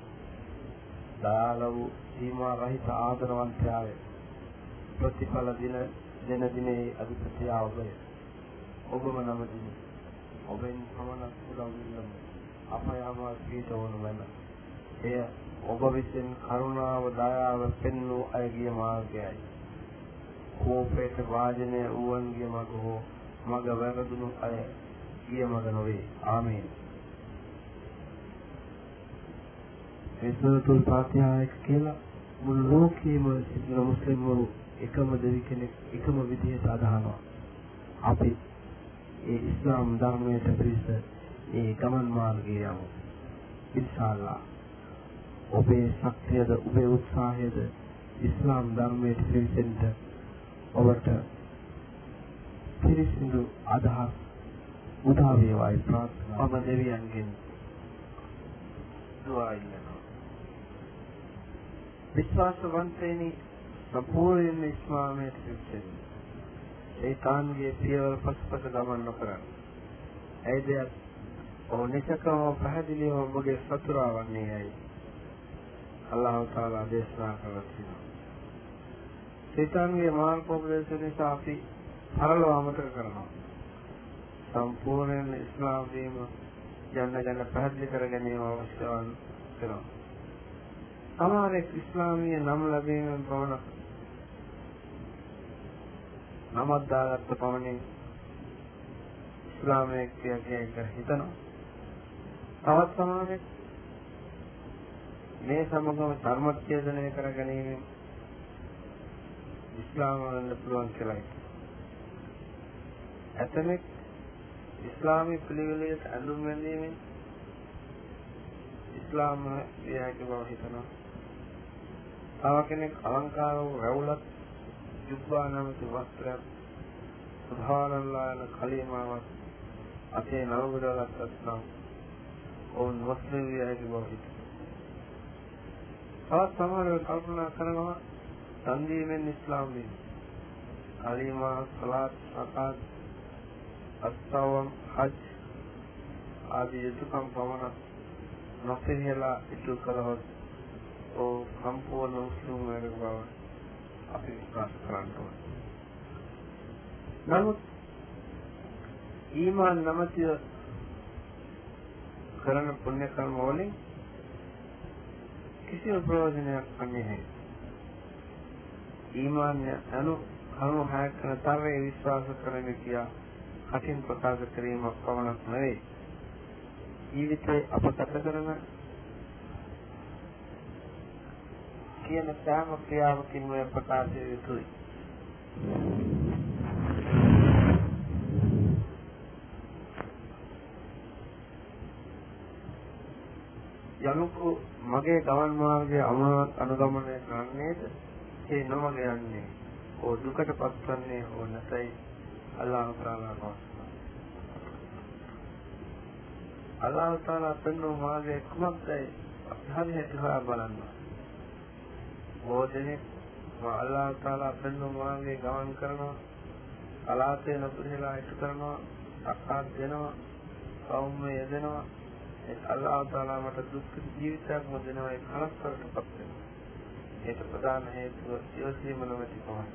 Speaker 2: දාලව සීමා රහිත ආදරවන්තයාය ප්‍රතිඵල දින දෙන දිනේ අධිපතියා ඔබය ඔබම නමදින ඔබෙන් පමණක් උදව් විඳින්න අප යමා පිට වනු මැන එය ඔබ විසින් කරුණාව දයාව පෙන්වූ අයගේ මාර්ගයයි කෝපයට වාජනය වූවන්ගේ මග හෝ මග වැරදුණු අය ගිය මග නොවේ ආමේන් ඒ සූරතුල් ෆාතිහා එක කියලා මුළු ලෝකෙම සිටින මුස්ලිම්වරු එකම දෙවි කෙනෙක් එකම විදිහට අදහනවා. අපි ඒ ඉස්ලාම් ධර්මයට පිළිස ඒ ගමන් මාර්ගයේ යමු. ඉන්ෂාල්ලා ඔබේ ශක්තියද ඔබේ උත්සාහයද ඉස්ලාම් ධර්මයට පිළිසෙන්න ඔබට පිරිසිදු අදහස් උදා වේවායි ප්‍රාර්ථනා ඔබ දෙවියන්ගෙන් දුආ ඉල්ලනවා විශ්වාසවන්තයනි සම්පූර්ණයෙන්ම ඉස්ලාමයට පිළිපදින්න. ඒකාන්ගේ පියවර පසුපස ගමන් නොකරන්න. ඒ දෙයක් ඕනෙකකම පැහැදිලිව ඔබගේ සතුරා වන්නේ ඇයි? අල්ලාහ් තාලා දේශනා කරලා තියෙනවා. සීතන්ගේ මාර්ගෝපදේශ නිසා අපි පරලොව අමතක කරනවා. සම්පූර්ණයෙන් ඉස්ලාම් වීම යන්න යන පැහැදිලි කර ගැනීම අවශ්‍ය වෙනවා. සමහරෙක් ඉස්ලාමීය නම් ලැබීමෙන් පමණක් නමක් දාගත්ත පමණින් ඉස්ලාමයේ කියන්නේ හිතනවා. තවත් සමහරෙක් මේ සමගම ධර්මත්‍යදනය කර ගැනීම ඉස්ලාම වලට පුළුවන් කියලා ඇතමෙක් ඉස්ලාමී පිළිවෙලට ඇඳුම් වැඳීමෙන් ඉස්ලාම වියයක බව හිතනවා. තව කෙනෙක් අලංකාර වූ රැවුලක් ජුබ්බා නමැති වස්ත්‍රයක් සුභානල්ලා යන කලිමාවක් අතේ නවගඩලක්වත් නම් ඔවුන් මුස්ලිම් වියයක බව හිතනවා. තවත් සමහරව කල්පනා කරනවා සංදීමෙන් ඉස්ලාම් වීම. කලිමා සලාත් සකාත් අස්තවම් හජ් ආදී යුතුයකම් පමණක් නොපෙහෙලා ඉටු කළහොත් ඕ සම්පූර්ණ මුස්ලිම් වෙන බව අපි විශ්වාස කරන්න ඕනේ. නමුත් ඊමාන් නැමැතිව කරන පුණ්‍ය කර්ම වලින් කිසිම ප්‍රයෝජනයක් නැහැ. ඊමාන්‍ය අනු කරුණු හයක් කරන තරයේ විශ්වාස කරන කියා කටින් ප්‍රකාශ කිරීමක් පමණක් නෙවෙයි. ජීවිතේ අප ගත කරන කියන සෑම ක්‍රියාවකින්ම ප්‍රකාශ යුතුයි. මගේ ගමන් මාර්ගයේ අමාවත් අනුගමනය කරන්නේද? ඒ නොමග යන්නේ ඕ දුකට පත්වන්නේ ඕ නැතයි. අල්ලාහ් තාලා පවසනවා. අල්ලාහ් තාලා පෙන්වන මාර්ගය කුමක්දයි? අපි හරියට හොයා බලන්න බෝධනේ අල්ලාහ් තාලා පෙන්වන මාර්ගයේ ගමන් කරනවා. අලාතේ නොපිරලා ඉටු කරනවා. අක්කාත් දෙනවා. සෞම්‍ය යෙදෙනවා. ඒ අල්ලාහ් තාලා මට දුක් ජීවිතයක් මොදෙනවා ඒ කලස්තරටපත් වෙනවා. ඒක ප්‍රධාන හේතුව යොසීම නොමැති කමයි.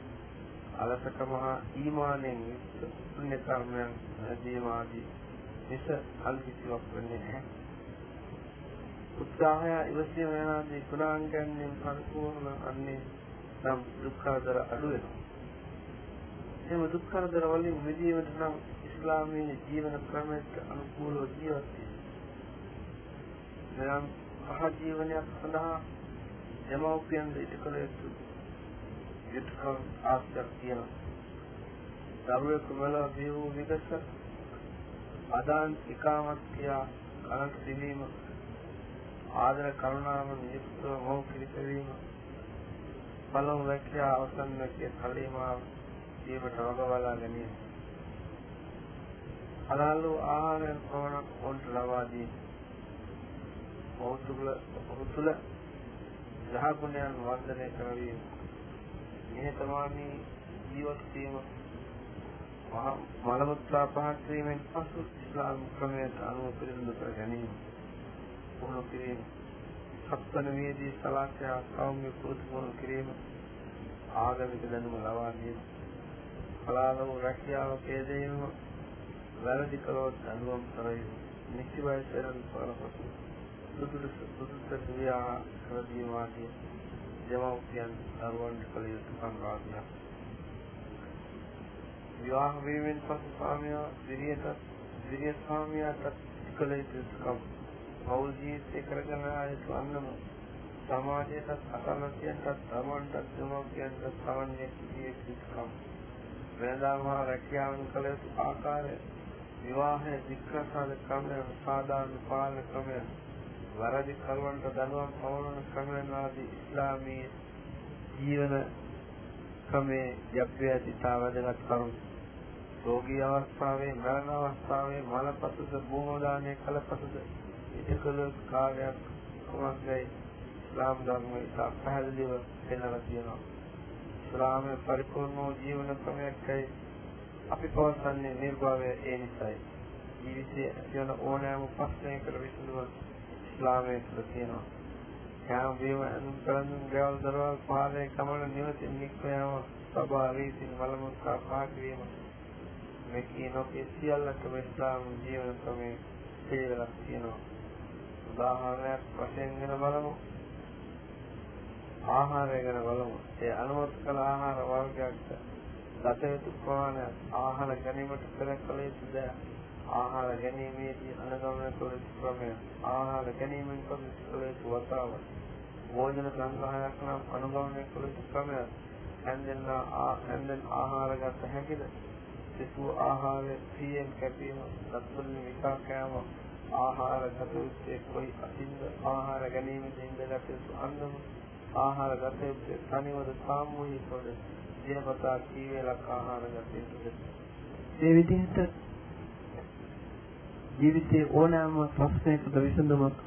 Speaker 2: අලසකම හා ඊමානෙන් යුක්ත පුණ්‍ය කර්මයන් ජීවාදී මිස අල්කිසිවක් වෙන්නේ නැහැ. උත්සාහය ඉවසීම යනාදී ගුණාංගයන් පරිපූර්ණ අන්නේ නම් දුක්ඛදර අඩු වෙනවා. එහෙම දුක්ඛදර වලින් මිදීමට නම් ඉස්ලාමීය ජීවන ක්‍රමයට අනුකූලව ජීවත් වෙනවා. පහ ජීවනයක් සඳහා දෙමව්පියන් දෙට කළ යුතු යුතුකම් ආස්තක් තියෙනවා. දරුවෙකු වල බිහි වූ විගස අදාන් ඉකාමත් කියා කලක් දිවීම ආදර කරුණාව නියුක්තව මොහු පිළිපැදීම පළමු වැකියා අවසන් වැකිය කලීමාව ජීවිත වගවලා ගැනීම හලාල් වූ ආහාරයෙන් පමණක් ඔවුන්ට ලබා දී ඔහු තුළ ඔහු තුළ ග්‍රහගුණයන් වර්ධනය කරවීම නිහතමානී ජීවත් වීම. මලමුත්‍රා පහත් වීමෙන් පසු ඉස්ලාම් ක්‍රමයට අනුව පිළිබඳ කර ගැනීම. පුහුණු කිරීම. සත්වන වේදී සලාකයා සෞම්‍ය පුරුදු කිරීම ආගමික දැනුම ලබා දීම. පලාල වූ රැකියාව කේදීම වැරදි කළොත් අනුවම් කරවීම. නිසි වයසෙන් පරපසු සුදුසු සුදුසු ක්‍රියා කරදීම ආදී දෙමව්පියන් දරුවන්ට කළ යුතු කම් රාජ්‍යයක් විවාහ වීමෙන් පසු ස්වාමියා දිරියට දිරිය ස්වාමියාට කළ යුතුකම් පෞල් ජීවිතය කරගෙන ආයතු අන්නම සමාජයටත් අසන්නතියන්ටත් තමන්ටත් දෙමව්පියන්ටත් සමන්ය කිසිය යුතුකම් වෙනදාම රැකියාවන් කළ යුතු ආකාරය විවාහය දික්කසාද ක්‍රමය සාධාරණ පාලන ක්‍රමය වරදි කරුවන්ට දනුවම් පවරන ක්‍රමයන් ආදී ඉස්ලාමීය ජීවන ක්‍රමයේ යක්ෂය සිතා වැදගත් කරුණු. රෝගී අවස්ථාවේ මරණ අවස්ථාවේ මලපසුද භූමදානයේ කලපසුද ඉතිකල කාර්යයක් කොමත්යි ඉස්ලාම් ධර්මයේ පැහැදිලිව පෙන්වලා තියෙනවා. ඉස්ලාමයේ පරිපූර්ණ වූ ජීවන ක්‍රමයක්යි අපි පවසන්නේ නිර්භවය ඒ නිසායි. ජීවිතයේ ඇතිවන ඕනෑම ප්‍රශ්නයකට විසඳුම ඉස්ලාමයේ තුල තියෙනවා යාම වේව අනුන් කරන්නේ ගවල් දරවල් පාදේ කමන නිවසින් නික්ම යාම සබාවීසින් වලමුත්තා පාකිරීම මේ කියනෝකේ සියල්ලටම ඉස්ලාම් ජීවන ක්‍රමයේ පිළිවෙලක් තියෙනවා. උදාහරණයක් වශයෙන් ගෙන බලමු. ආහාරය ගැන බලමු. ඒ අනුමත කළ ආහාර වර්ගයක් ගත යුතු ප්‍රමාණය ආහාර ගැනීමට පෙර කළ යුතු දෑ ආහාර ගැනීමේදී අනුගමනය කළ යුතු ක්‍රමය ආහාර ගැනීමෙන් කළ යුතු වතාව. භෝජන සංග්‍රහයක් නම් අනුගමනය කළ යුතු ක්‍රමය හැන්දෙන් ආහාර ගත හැකිද? සිසු ආහාරය සියෙන් කැපීම සත්වලින් විකාකෑම ආහාර ගත යුත්තේ කොයි අතින්ද? ආහාර ගැනීමෙන් ඉඳගත් යුතු අන්නම ආහාර ගත යුත්තේ තනිවද සාමූහිකවද? දිනපතා කී වේලක් ආහාර ගත යුතුද? මේ විදිහට ජීවිතයේ ඕනෑම ප්‍රශ්නයකට විසඳුමක්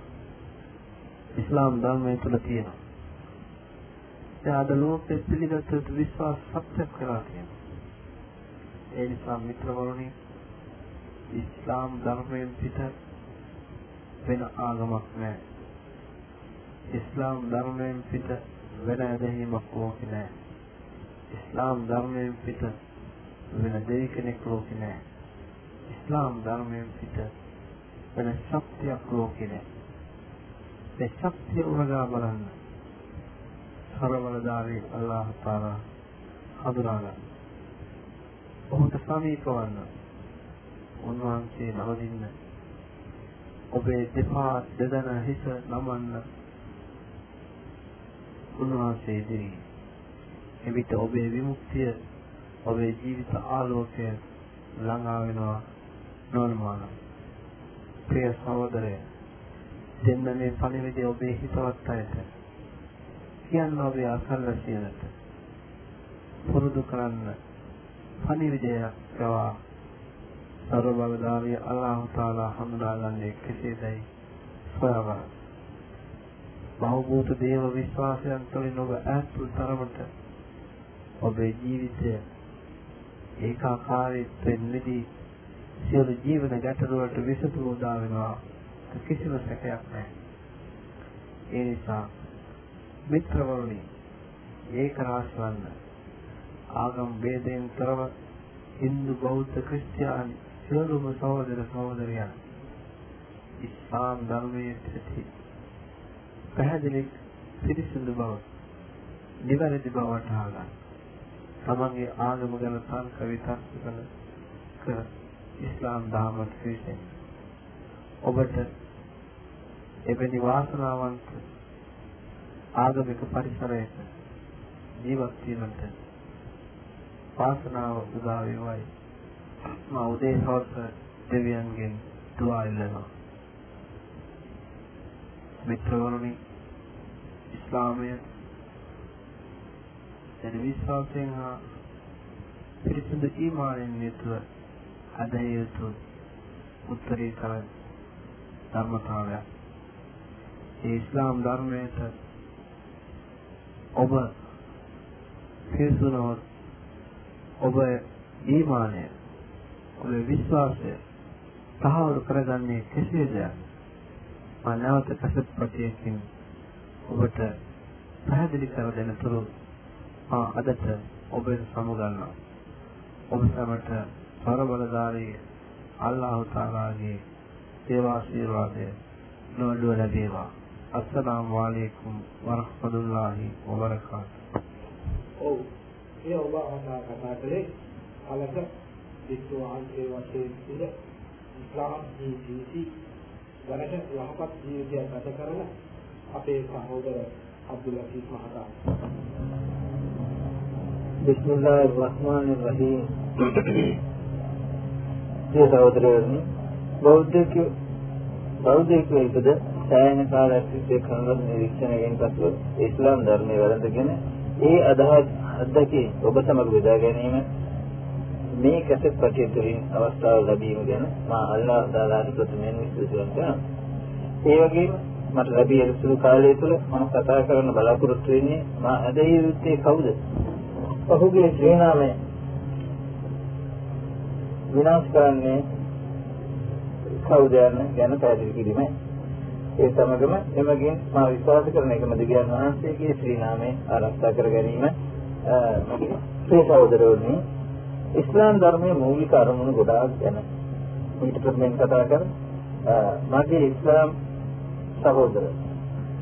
Speaker 2: ඉස්ලාම් ධර්මයේ තුල තියෙනවා. ඒ අද ලෝකෙ පිළිගත් විශ්වාස සත්‍ය කරලා තියෙනවා. ඒ නිසා මිත්‍රවරුනි ඉස්ලාම් ධර්මයෙන් පිට වෙන ආගමක් නැහැ. ඉස්ලාම් ධර්මයෙන් පිට වෙන ඇදහිීමක් ලෝකේ නැහැ. ඉස්ලාම් ධර්මයෙන් පිට වෙන දෙවි කෙනෙක් ලෝකේ නැහැ. ඉස්ලාම් ධර්මයෙන් පිට වෙන ශක්තියක් ලෝකේ නැහැ. ඒ ශක්තිය උරගා බලන්න. සරවලදාරී අල්ලාහ් තාලා හඳුනා ගන්න. ඔහුට සමීප වන්න. උන්වහන්සේ නවදින්න. ඔබේ දෙපා දෙදන හිස නමන්න. උන්වහන්සේ ඉදිරියේ. එවිට ඔබේ විමුක්තිය ඔබේ ජීවිත ආලෝකය ළඟා වෙනවා නොඅනුමාන. ප්‍රිය සහෝදරය. දෙන්න මේ පණිවිඩය ඔබේ හිතවත් අයට. කියන්න ඔබේ අසල්වැසියනට පුරුදු කරන්න. පණිවිඩයක් ගවා සර්ව බලධාරී අල්ලාහ් තාලා හඳුනාගන්නේ කෙසේදයි? සොයාගන්න. බහූත දේව විශ්වාසයන් තුළින් ඔබ ඈත් වූ තරමට ඔබේ ජීවිතය ඒකාකාරීත්වයෙන් මිදී සියලු ජීවන ගැටලු වලට විසඳුම උදා වෙනවා කිසිම සැකයක් නැහැ. ඒ නිසා මිත්‍රවරුනි ඒක රාශවන්න ආගම් ભેදයෙන් තොරව Hindu බෞද්ධ ක්‍රිස්තියානි සියලුම සහෝදර සහෝදරියන් ඉස්ලාම් ධර්මයේ ඇති පැහැදිලි පිරිසිදු බව නිවැරදි බවට ආගන්න. තමන්ගේ ආගම ගැන තර්ක විතර්ක කරන කර ඉස්ලාම් ධර්මයට විශේෂයෙන් ඔබට එවැනි වාසනාවන්ත ආගමික පරිසරයක ජීවත් වීමට වාසනාව උදා වේවායි. මා උදේ හවස දෙවියන්ගෙන් දුආ ඉල්ලනවා. මිත්‍රවරුනි ඉස්ලාමය දැන විශ්වාසයෙන් හා පිරිසිදු ඊමානෙන් යුතුව අධය යුතු උත්තරීතර ධර්මතාවයක්. ඒ ඉස්ලාම් ධර්මයට ඔබ පිරිසුනොත් ඔබ ඊමානය ඔබේ විශ්වාසය තහවුරු කරගන්නේ කෙසේද? මා නැවත කසත් ප්‍රතියකින් ඔබට පැහැදිලි කර දෙන තුරු මා අදට ඔබෙන් සමුගන්නවා. ඔබ සමට පරබලධාරී අල්ලාහ් තාලාගේ සේවා ආශිර්වාදය නොඅඩුව ලැබේවා. අස්සලාමු අලයිකුම් වරහ්මතුල්ලාහි වබරකාතුහ්.
Speaker 1: ඔව්. ඒ ඔබ අහනා කතා කළේ කලක විද්වාන්සේ වශයෙන් තුල ඉස්ලාම් ජීවිතී වරට යහපත් ජීවිතයක් ගත කරන අපේ සහෝදර අබ්දුල් ලතීෆ් මහතා.
Speaker 3: බිස්මිල්ලාහිර් රහ්මානිර් රහීම්. මේ සහෝදරයනි බෞද්ධක බෞද්ධක ඉපද සෑහෙන කාලයක් තිස්සේ කරන නිරීක්ෂණයෙන් පසු ඉස්ලාම් ධර්මයේ වැළඳගෙන ඒ අදහස් අද්දකේ ඔබ සමග බෙදා ගැනීම මේ කැසට් පටිය තුළින් අවස්ථාව ලැබීම ගැන මා අල්ලාහ් තාලාට ප්‍රථමයෙන් විශ්වාසයෙන් කරනවා. ඒ වගේම මට ලැබී සුළු කාලය තුළ මම කතා කරන්න බලාපොරොත්තු වෙන්නේ මා අද යුත්තේ කවුද? ඔහුගේ ශ්‍රී නාමය විනාශ කරන්නේ කවුද යන ගැන පැහැදිලි කිරීමයි. ඒ සමගම එමගින් මා විශ්වාස කරන එකම දෙවියන් වහන්සේගේ ශ්‍රී නාමය ආරක්ෂා කර ගැනීම මගේ ශ්‍රී සහෝදරවනි ඉස්ලාම් ධර්මයේ මූලික අරමුණු ගොඩාක් ගැන ඊට ප්‍රථමයෙන් කතා කර මගේ ඉස්ලාම් සහෝදර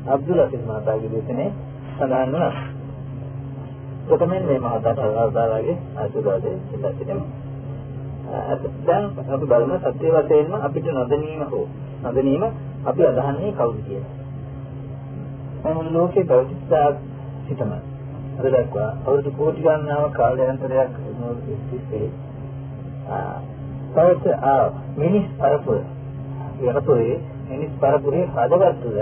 Speaker 3: අබ්දුල් අසීස් මහතාගේ දේශනේ සඳහන් වුණා. ප්‍රථමයෙන් මේ මහතාට අල්ලාහ්ගේ ආශිර්වාදයෙන් ඉල්ලා සිටිනවා. දැන් අපි බලමු සත්‍ය වශයෙන්ම අපිට නොදැනීම හෝ නොදැනීම අපි අදහන්නේ කවුද කියලා. මොන ලෝකේ බෞද්ධ සිතම අද දක්වා අවුරුදු කෝටි ගණනාවක් කාලයන්තරයක් තිස්සේ තවත් ආ මිනිස් පරපුර යකපොරේ මිනිස් පරපුරේ හදවත්වල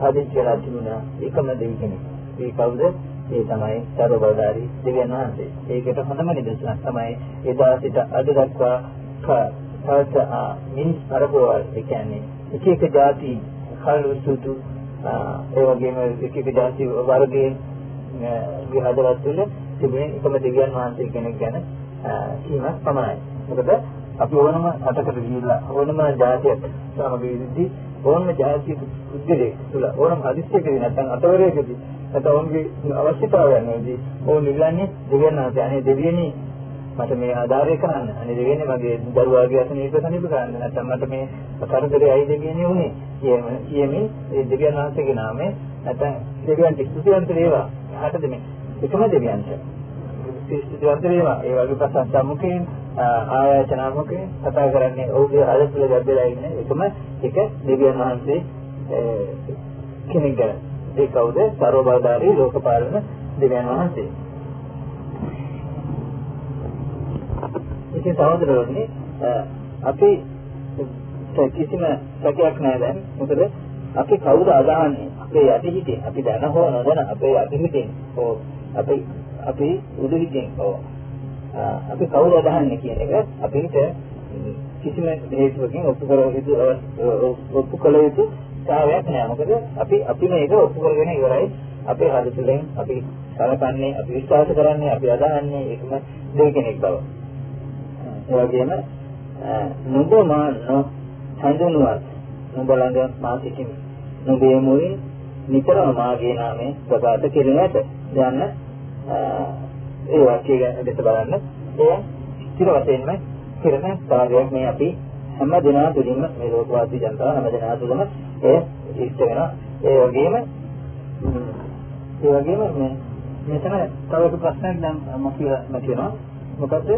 Speaker 3: ආදිත්‍යලා තිබුණා එකම දෙවි කෙනෙක්. ඒ කවුද? ඒ තමයි සර්වබලධාරී දෙවියන් වහන්සේ. ඒකට හොඳම නිදර්ශනක් තමයි එදා සිට අද දක්වා තවත් මිනිස් පරපුර ඒ කියන්නේ එක එක ಜಾති කල්ු සුදු ඒ වගේම එක එක ಜಾති වර්ගයේ විහදවත් තුළ තිබෙන එකම දෙවියන් වහන්සේ කෙනෙක් ගැන කීමක් පමණයි. මොකද අපි ඕනම රටකට ගිහිල්ලා ඕනම ජාතියක් සමග ඉඳි ඕනම ජාතියක පුද්ගලයෙක් තුළ ඕනම හදිස්සියකදී නැත්නම් අතවරයකදී නැත්නම් ඔවුන්ගේ අවශ්‍යතාවයන් වලදී ඕන ඉල්ලන්නේ දෙවියන් වහන්සේ අනේ දෙවියනි මට මේ ආධාරය කරන්න. අනේ දෙවියනි මගේ දරුවාගේ අසනීප සනීප කරන්න. නැත්නම් මට මේ කරදරේ අයි දෙවියනි උනේ කියමින් ඒ දෙවියන් වහන්සේගේ නාමයෙන් නැත්නම් දෙවියන්ට ස්තුතිවන්ත වේවා. හටද මේ එකම දෙවියන්ට. ස්තුතිවන්ත වේවා. ඒ වගේ ප්‍රශංසා මුඛයෙන් ආයතන මුඛයෙන් කතා කරන්නේ ඔහුගේ හද තුළ ගැඹෙලා ඉන්න එකම එක දෙවියන් වහන්සේ කෙනෙක් ගැන. ඒ කවුද? සර්වබලධාරී ලෝකපාලන දෙවියන් වහන්සේ. ඉතින් සහෝදරවරුනි අපි කිසිම සැකයක් නැහැ දැන්. මොකද අපි කවුද අදහන්නේ? අපේ යටිහිතේ අපි දැන හෝ නොදැන අපේ යටිහිතේ හෝ අපි අපි උඩුහිතෙන් හෝ අපි කවුද අදහන්නේ කියන එක අපිට කිසිම හේතුවකින් ඔප්පු කර යුතු ඔප්පු කළ යුතු සාවයක් නෑ. මොකද අපි අපි මේක ඔප්පු කරගෙන ඉවරයි. අපේ හද තුළින් අපි සලකන්නේ අපි විශ්වාස කරන්නේ අපි අදහන්නේ ඒකම දෙය කෙනෙක් බව. ඒ වගේම නුඹ මා හඳුනුවත් නුඹ ළඟ මා සිටිමි. නුඹේ මුලින් නිතරම මාගේ නාමයෙන් ප්‍රකාශ කෙරෙන ඇත. යන්න ඒ වාක්‍ය ගැන දෙස බලන්න. ඒ ස්ථිර වශයෙන්ම කෙරෙන කාර්යයක් මේ අපි හැම දිනා තුළින්ම මේ ලෝකවාසී ජනතාව හැම දිනා තුළම ඒ ඉෂ්ට වෙනවා. ඒ වගේම ඒ වගේම මේ මෙතන තව එක ප්‍රශ්නයක් දැන් මම කියලා කියනවා. මොකද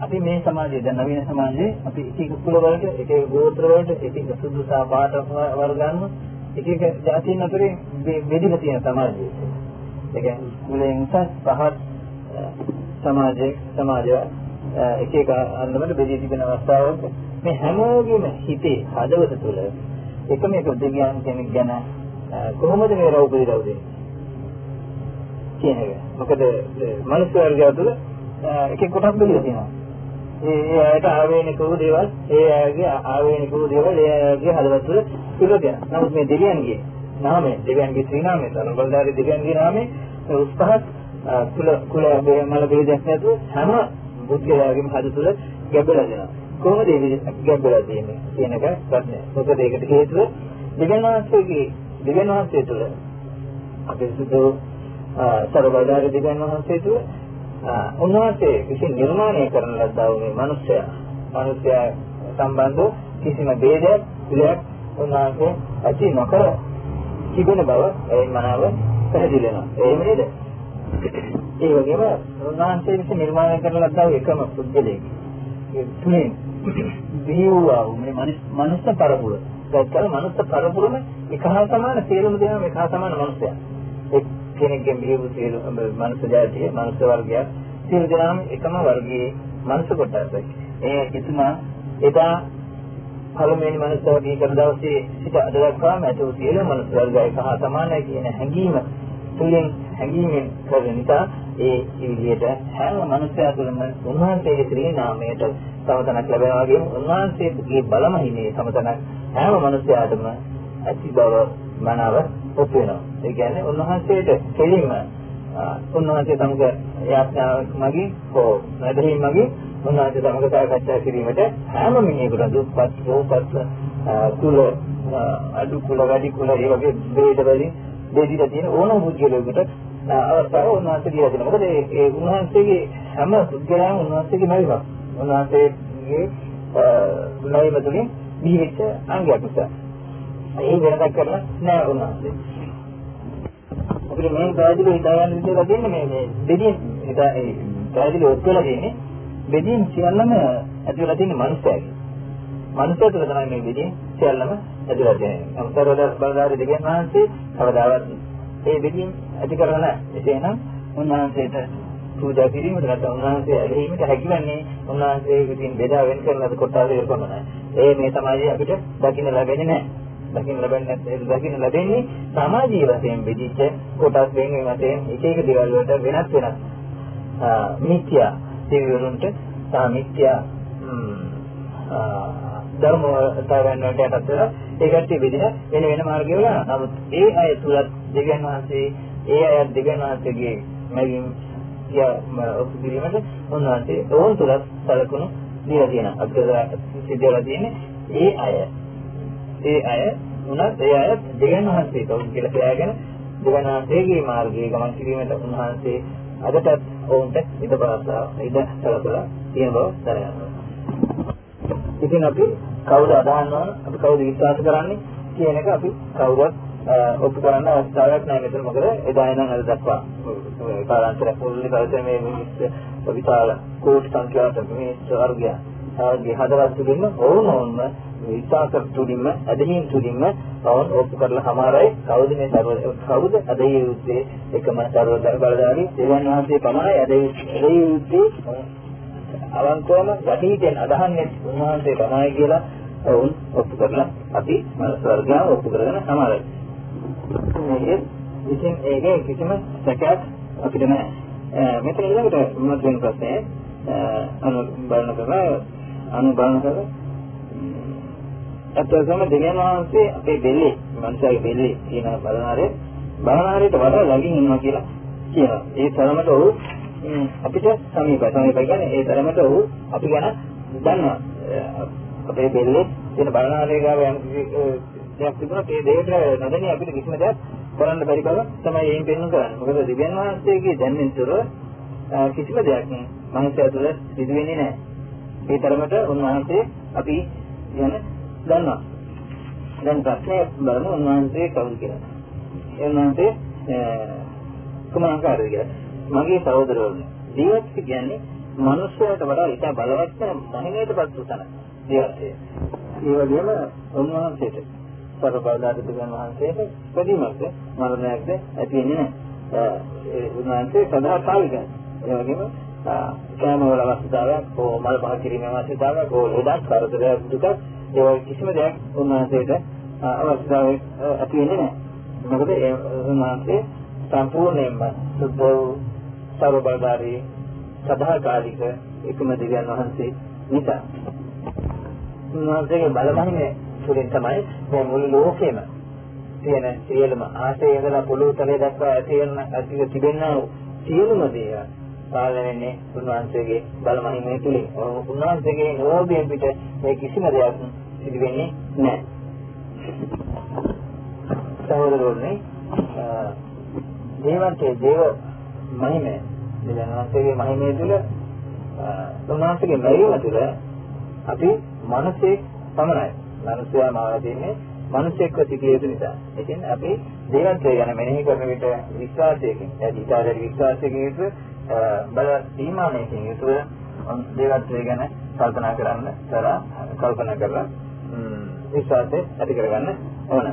Speaker 3: අපි මේ සමාජයේ දැන් නවීන සමාජයේ අපි එක එක කුල වලට එක එක ගෝත්‍ර වලට එක එක සුදුසා පාට වර්ගන්න එක එක ජාතීන් අතරේ බෙදලා තියෙන සමාජය. ඒ කියන්නේ කුලෙන් උසස් පහත් සමාජයේ සමාජය එක එක අන්දමට බෙදී තිබෙන අවස්ථාවක මේ හැමෝගෙම හිතේ හදවත තුළ එකම එක දෙවියන් කෙනෙක් ගැන කොහොමද මේ රව් පිළිරව් දෙන්නේ කියන එක. මොකද මනුස්ස වර්ගය තුළ එක එක කොටස් බෙදලා තියෙනවා. ඒ ඒ අයට ආවේනික වූ දේවල් ඒ අයගේ ආවේනික වූ දේවල් ඒ අයගේ හදවත තුළ පිළිගන්න. නමුත් මේ දෙවියන්ගේ නාමය දෙවියන්ගේ ශ්‍රී නාමය සනබල්දාරි දෙවියන්ගේ නාමය උස්පහත් කුල කුල මල බෙදයක් නැතුව හැම බුද්ධයාගේම හද තුළ ගැඹුරලා දෙනවා. කොහොමද මේ ගැඹුරලා තියෙන්නේ කියන එක ප්‍රශ්නය. මොකද ඒකට හේතුව දෙවියන් වහන්සේගේ දෙවියන් වහන්සේ තුළ අපේ සුදු සර්වබලධාරී දෙවියන් වහන්සේ තුළ උන්වහන්සේ විසින් නිර්මාණය කරන ලද්දා වූ මේ මිනිසයා මිනිසයා සම්බන්ධ කිසිම ભેදයක් පිළියක් උන්වහන්සේ ඇති නොකර තිබෙන බව ඒ මනාව පැහැදිලි වෙනවා. ඒ නේද? ඒ වගේම උන්වහන්සේ විසින් නිර්මාණය කරන ලද්දා වූ එකම පුද්ගලයෙක්. ඒ තුනේ බිහිවුවා මේ මනුස්ස පරපුර. ඒකල මනුස්ස පරපුරම එක හා සමාන සියලුම දේවල් එක හා සමාන මනුස්සයා. එක් කෙනෙක්ගෙන් බිහිවූ සියලු මනුස්ස ජාතිය, මනුස්ස වර්ගය සියලු දෙනාම එකම වර්ගයේ මනුස්ස කොටසයි. ඒ එතුමා එදා පළමුවෙනි මනුස්ස වර්ගී කරන දවසේ සිට අද දක්වාම ඇති වූ සියලු මනුස්ස වර්ගය එක හා සමානයි කියන හැඟීම තුලින් හැඟීමෙන් කරන නිසා ඒ විදිහට හැම මනුස්සයා තුළම උන්වහන්සේගේ ශ්‍රී නාමයට සමතනක් ලැබෙනවා වගේම උන්වහන්සේගේ බලමහිමේ සමතනක් හැම මනුස්සයාටම ඇති බව මනාව ඔප්පු වෙනවා. ඒ කියන්නේ උන්වහන්සේට කෙලින්ම උන්වහන්සේ සමග යාඥාවක් මගින් හෝ නැදහින් මගින් උන්වහන්සේ සමග සාකච්ඡා කිරීමට හැම මිනිහෙකුට දුප්පත් රෝපත් කුල අඩු කුල වැඩි කුල ඒ වගේ ભેද වලින් දෙවිලා තියෙන ඕනම පුද්ගලයෙකුට අවස්ථාව උන්වහන්සේ දීලා දෙනවා. මොකද ඒ උන්වහන්සේගේ හැම පුද්ගලයන් උන්වහන්සේගේ නයිවක්. උන්වහන්සේගේ නයිම තුලින් දීවිච්ච අංගයක් නිසා. ඒ වෙනදක් කරලා නෑ උන්වහන්සේ. අපිට මේ පැහැදිලි හිතාගන්න විදිහට දෙන්නේ මේ මේ දෙදින් හිතා ඒ පැහැදිලි ඔත්තුලා දෙන්නේ දෙදින් සියල්ලම ඇතුළත තියෙන මනුස්සයෙක්. මනුස්සය තුළ තමයි මේ දෙදින් සියල්ලම ඇතුළත තියෙන්නේ. අමතරව බලදාරි දෙවියන් වහන්සේ කවදාවත් ඒ දෙදින් ඇති කරලා නැහැ. එසේනම් උන්වහන්සේට පූජා කිරීමට නැත්නම් උන්වහන්සේ ඇලීමට හැකිවන්නේ උන්වහන්සේ විසින් බෙදා වෙන් කරන ලද කොටස ඉරපමණයි. ඒ මේ සමාජයේ අපිට දකින්න ලැබෙන්නේ නැහැ. දකින්න ලැබෙන්නේ නැත්නම් දකින්න ලැබෙන්නේ සමාජීය වශයෙන් බෙදිච්ච කොටස් වෙන වශයෙන් එක එක දේවල් වලට වෙනස් වෙනස් මිත්‍යා දෙවිවරුන්ට සා මිත්‍යා ධර්මතාවයන් වලට යටත් වෙලා ඒකට බෙදින වෙන වෙන මාර්ගවල නමුත් ඒ අය තුලත් දෙවියන් වහන්සේ ඒ අය දෙවියන් වහන්සේගේ මගින් ඔප්පු කිරීමට උන්වහන්සේ ඕන් තුලත් සලකුණු දීලා තියෙනවා. අපිට සිද්ධලා තියෙන්නේ ඒ අය. ඒ අය උනත් ඒ අය දෙවියන් වහන්සේ කවුද කියලා කියලාගෙන දෙවියන් වහන්සේගේ මාර්ගයේ ගමන් කිරීමට උන්වහන්සේ අදටත් ඔවුන්ට ඉඩ පාසා ඉඩ සලකලා තියෙන බව දැනගන්නවා. ඉතින් අපි කවුද අදහන්න ඕන අපි කවුද විශ්වාස කරන්නේ? කියන එක අපි කවුරුත් ඔප්පු කරන්න අවස්ථාවක් නැහැ. මෙතන මොකද? එදා ඉඳන් අද දක්වා. කාලාන්තරයක් මුළුල්ලේ පරිසරයේ මේ මිනිස් විශාල කෝටි සංඛ්‍යාවක මිනිස් වර්ගය ආගේ හදවත් තුලින්ම ඕනෝන්ම විශ්වාස තුලින්ම ඇදහින් තුලින්ම අවුන් ඔප්පු කරලා හමාරයි. කවුද මේ සර්ව කවුද අදහිය යුත්තේ? එකම සර්වදර බලධාරී දෙවියන් වහන්සේ පමණයි අදහිය යුත්තේ. අවංකවම යටිහිතෙන් අදහන්නේ උන්වහන්සේ තමයි කියලා වුන් ඔප්පු කරලා අපි ස්වර්ගය ඔප්පු කරගෙන සමාරයි. මේකේ ඉතින් ඒකේ කිසිම සැකයක් අපිට නැහැ. මෙතන ඊළඟට මොනවද වෙන ප්‍රශ්නේ? අනු බලන කරලා අනු බලන කරලා අත්‍යවශ්‍යම දෙවියන් වහන්සේ අපේ බෙල්ලේ මනුෂ්‍යගේ බෙල්ලේ තියෙන බලනාරේ බලනාරේට වඩා ළඟින් ඉන්නවා කියලා කියනවා. ඒ තරමට ඔහු අපිට සමීපයි. සමීපයි කියන්නේ ඒ තරමට ඔහු අපි ගැන දන්නවා. අපේ බෙල්ලේ තියෙන බලනාරේ ගාව යම් දෙයක් තිබුණා ඒ දෙයට නොදැනී අපිට කිසිම දෙයක් කරන්න බැරි බව තමයි එයින් පෙන්වන්න කරන්නේ. මොකද දිව්‍යන් වහන්සේගේ දැනෙන තුර කිසිම දෙයක් මනුෂ්‍යය තුළ සිදු වෙන්නේ නැහැ. ඒ තරමට උන්වහන්සේ අපි යන දන්නවා. දැන් ප්‍රශ්නේ බලමු උන්වහන්සේ කවුද කියලා. ඒ උන්වහන්සේ කුමාරකාරය කියලා. මගේ සහෝදරවරුනි. දීවත් කියන්නේ මනුෂ්‍යයට වඩා ඉතා බලවත් මහිමයටපත් උතන. දීවත්ය. ඒ වගේම උන්වහන්සේට සර්වබලධාරී බුදුන් වහන්සේට ප්‍රතිමක්ද මරණයක්ද ඇති වෙන්නේ නැහැ. ඒ උන්වහන්සේ සදා කාලිකයි. ඒ වගේම කෑම වල අවස්ථාවක්, හෝ මල් පහ කිරීමේ අවස්ථාවක්, හෝ ලෙඩක්, කරදරයක්, දුකක් ඒ කිසිම දෙයක් උන්වහන්සේට අවස්ථාවක් ඇති වෙන්නේ නැහැ. මොකද ඒ උන්වහන්සේ සම්පූර්ණයෙන්ම සුද්ධ සර්වබලධාරී සදාකාලික එකම දෙවියන් වහන්සේ නිසා උන්වහන්සේගේ බලමහිමේ තුළින් තමයි මේ මුළු ලෝකෙම තියෙන සියලුම ආශය ඉඳලා පොළොව තලයේ දක්වා ඇති වෙන ඇතිව තිබෙනා සියලුම දේවල් පාලනය වෙන්නේ උන්වහන්සේගේ බලමහිමේ තුලින්. උන්වහන්සේගේ නෝබියෙන් පිට මේ කිසිම දෙයක් සිදු වෙන්නේ නැහැ. සහෝදරවරුනි දේවන්තයේ දේව මහිමය දෙවියන්වහන්සේගේ මහිමය තුල උන්වහන්සේගේ මහිමය තුල අපි මනසේ පමණයි. මනුෂ්‍යයා මාව දෙන්නේ මිනිසෙක්ව සිටිය යුතු නිසා. ඉතින් අපි දේවත්වය ගැන මෙනෙහි කරන විට විශ්වාසයකින්, ඇදීතාවර විශ්වාසයකින් යුතුව බල සීමානයකින් යුතුව දේවත්වය ගැන කල්පනා කරන්න තරා කල්පනා කරලා විශ්වාසය ඇති කරගන්න ඕන.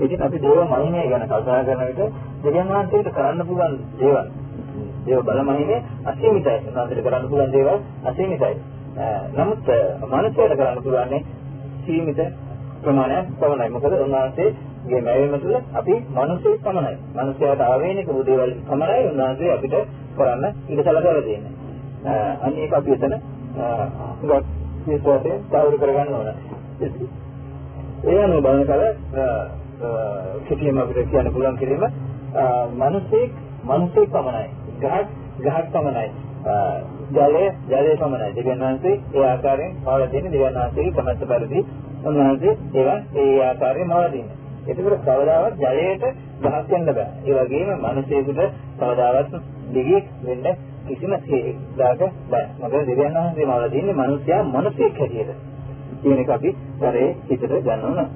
Speaker 3: ඉතින් අපි දේව මහිමය ගැන කල්පනා කරන විට දෙවියන් වහන්සේට කරන්න පුළුවන් දේවල් දේව බල මහිමය අසීමිතයි. උන්වහන්සේට කරන්න පුළුවන් දේවල් අසීමිතයි. නමුත් මනුෂ්‍යයට කරන්න පුළුවන් සීමිත ප්‍රමාණයක් පමණයි. මොකද උන්වහන්සේගේ මැවීම තුළ අපි මිනිස්සු පමණයි. මිනිස්යාට ආවේනික වූ දේවල් පමණයි උන්වහන්සේ අපිට කරන්න ඉඩ සැලසලා තියෙන්නේ. අන්න ඒක අපි එතන ගොඩක් විශ්වාසයෙන් සාවර කරගන්න ඕන. ඒ අනුව බලන කල කිසියම් අපිට කියන්න පුළුවන් කිරීම මිනිස්සෙක් මිනිස්සෙක් පමණයි. ගහක් ගහක් පමණයි. ජලය ජලය පමණයි. දෙවියන් වහන්සේ ඒ ආකාරයෙන් පාවල දෙන්නේ දෙවියන් වහන්සේගේ කමැත්ත පරිදි උන්වහන්සේ ඒවා ඒ ආකාරයෙන් මවලා දෙන්නේ. ඒකවල කවදාවත් ජලයට ගහක් වෙන්න බෑ. ඒ වගේම මිනිසෙකුට කවදාවත් දිගියක් වෙන්න කිසිම හේතුවක් බෑ. මොකද දෙවියන් වහන්සේ මවලා දෙන්නේ මිනිසයා මිනිසෙක් හැටියට. කියන එක අපි කරේ හිතට ගන්න ඕන.